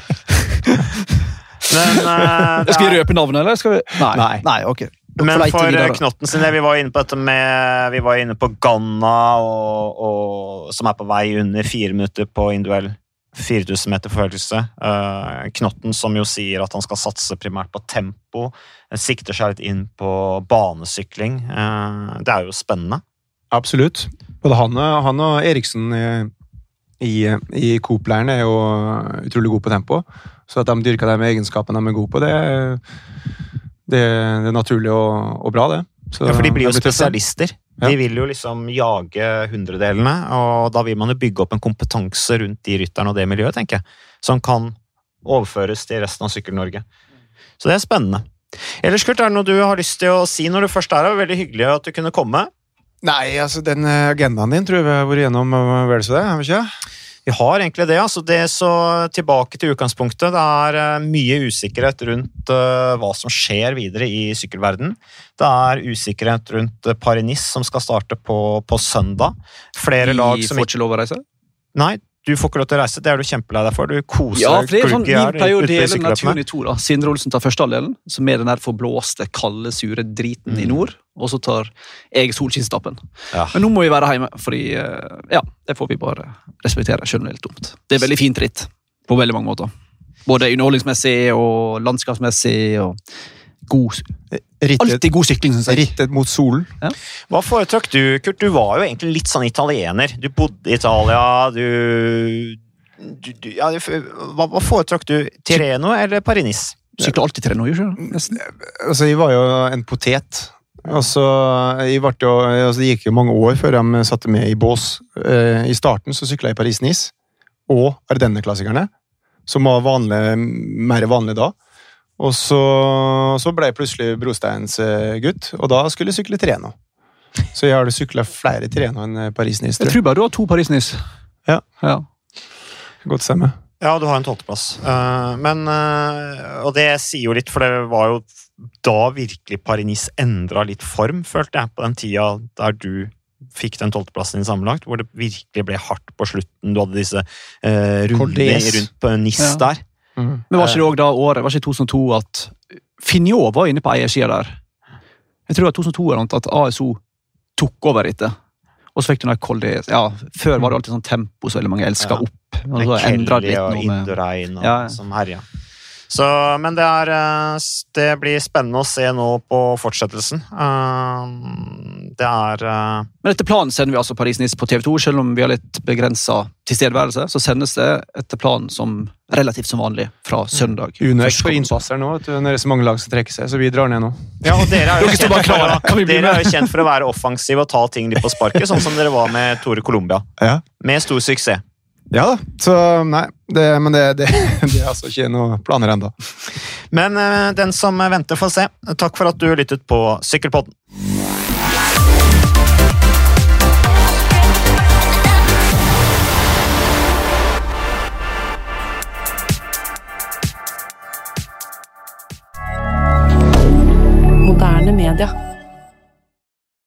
Men, uh, Skal vi røpe navnet, eller? Skal vi? Nei. Nei. Nei ok. Men for eh, Knotten sin del, vi var inne på dette med Vi var inne på Ganna, og, og, som er på vei under fire minutter på individuell 4000 meter forfølgelse. Uh, Knotten som jo sier at han skal satse primært på tempo. eh, Sikter seg litt inn på banesykling. Uh, det er jo spennende. Absolutt. Både han, han og Eriksen i, i, i Coop-leiren er jo utrolig gode på tempo. Så at de dyrker de egenskapene de er gode på, det, det, det er naturlig og, og bra, det. Så Ja, for de blir jo spesialister. Ja. De vil jo liksom jage hundredelene, og da vil man jo bygge opp en kompetanse rundt de rytterne og det miljøet, tenker jeg, som kan overføres til resten av Sykkel-Norge. Så det er spennende. Ellers, Kurt, er det noe du har lyst til å si når du først er her? Veldig hyggelig at du kunne komme. Nei, altså den eh, agendaen din tror jeg vi har vært gjennom eh, vel så det, har vi ikke? Vi har egentlig det. altså det så Tilbake til utgangspunktet. Det er eh, mye usikkerhet rundt eh, hva som skjer videre i sykkelverden. Det er usikkerhet rundt uh, Paris-Nice, som skal starte på, på søndag. Flere lag Vi som får ikke lov å reise? Nei, du får ikke lov til å reise. Det er du kjempelei deg for. Du koser Ja, for det er sånn, Vi pleier å dele naturen turen i to. da. Sindre Olsen tar første halvdelen, som er den der forblåste, kalde, sure driten i Mm. nord. Og så tar jeg solskinnsstappen. Ja. Men nå må vi være hjemme, fordi eh, ja, det får vi bare respektere. Selv om det er litt dumt. Det er veldig fint ritt på veldig mange måter. Både underholdningsmessig og landskapsmessig. og god, Rittet, Alltid god sykling, syns jeg. rittet mot solen. Hva foretrakk du, Kurt? Du var jo egentlig litt sånn italiener. Du bodde i Italia, du, du, du ja, Hva, hva foretrakk du? Tireno eller Paris-Nice? Sykler alltid Tireno, gjør du ikke? Altså, jeg var jo en potet. Altså, jeg ble jo, altså, det gikk jo mange år før de satte meg i bås. Eh, I starten så sykla jeg Paris-Nice og Ardenne-klassikerne, som var vanlig, mer vanlig da. Og så, så ble jeg plutselig brosteins eh, gutt, og da skulle jeg sykle Treno. Så jeg har sykla flere Treno enn Paris-Nice. Jeg tror jeg. tror bare du har to Paris-Nice. Ja. ja. Godt stemme. Ja, du har en tolvteplass. Uh, men Og det sier jo litt, for det var jo da virkelig Paris endra litt form, følte jeg, på den tida der du fikk den tolvteplassen din sammenlagt, hvor det virkelig ble hardt på slutten. Du hadde disse rundene rundt på NIS ja. der. Mm. Men var ikke det òg da året, var ikke 2002 at Finjå var inne på eiersida der? Jeg tror det var 2002 eller noe, at ASO tok over etter. Og så fikk du noe kolde, Ja, før var det alltid sånn tempo så veldig mange elska ja. opp. Og så endra det litt og Indurain og ja. som herja. Så, men det, er, eh, det blir spennende å se nå på fortsettelsen. Eh, det er uh... Men etter planen sender vi altså Paris-Nice på TV2, selv om vi har litt begrensa tilstedeværelse. Så sendes det etter planen som relativt som vanlig fra mm. søndag. Unex på innpasser nå. Når det er så mange lag som trekker seg, så vi drar ned nå. Ja, og Dere er jo, kjent for, dere er jo kjent for å være offensive og ta ting litt på sparket, sånn som dere var med Tore Colombia. Ja. Med stor suksess. Ja da. Så nei, det, men det, det, det, er altså ikke noen planer ennå. Men uh, den som venter, får se. Takk for at du lyttet på Sykkelpodden. rien.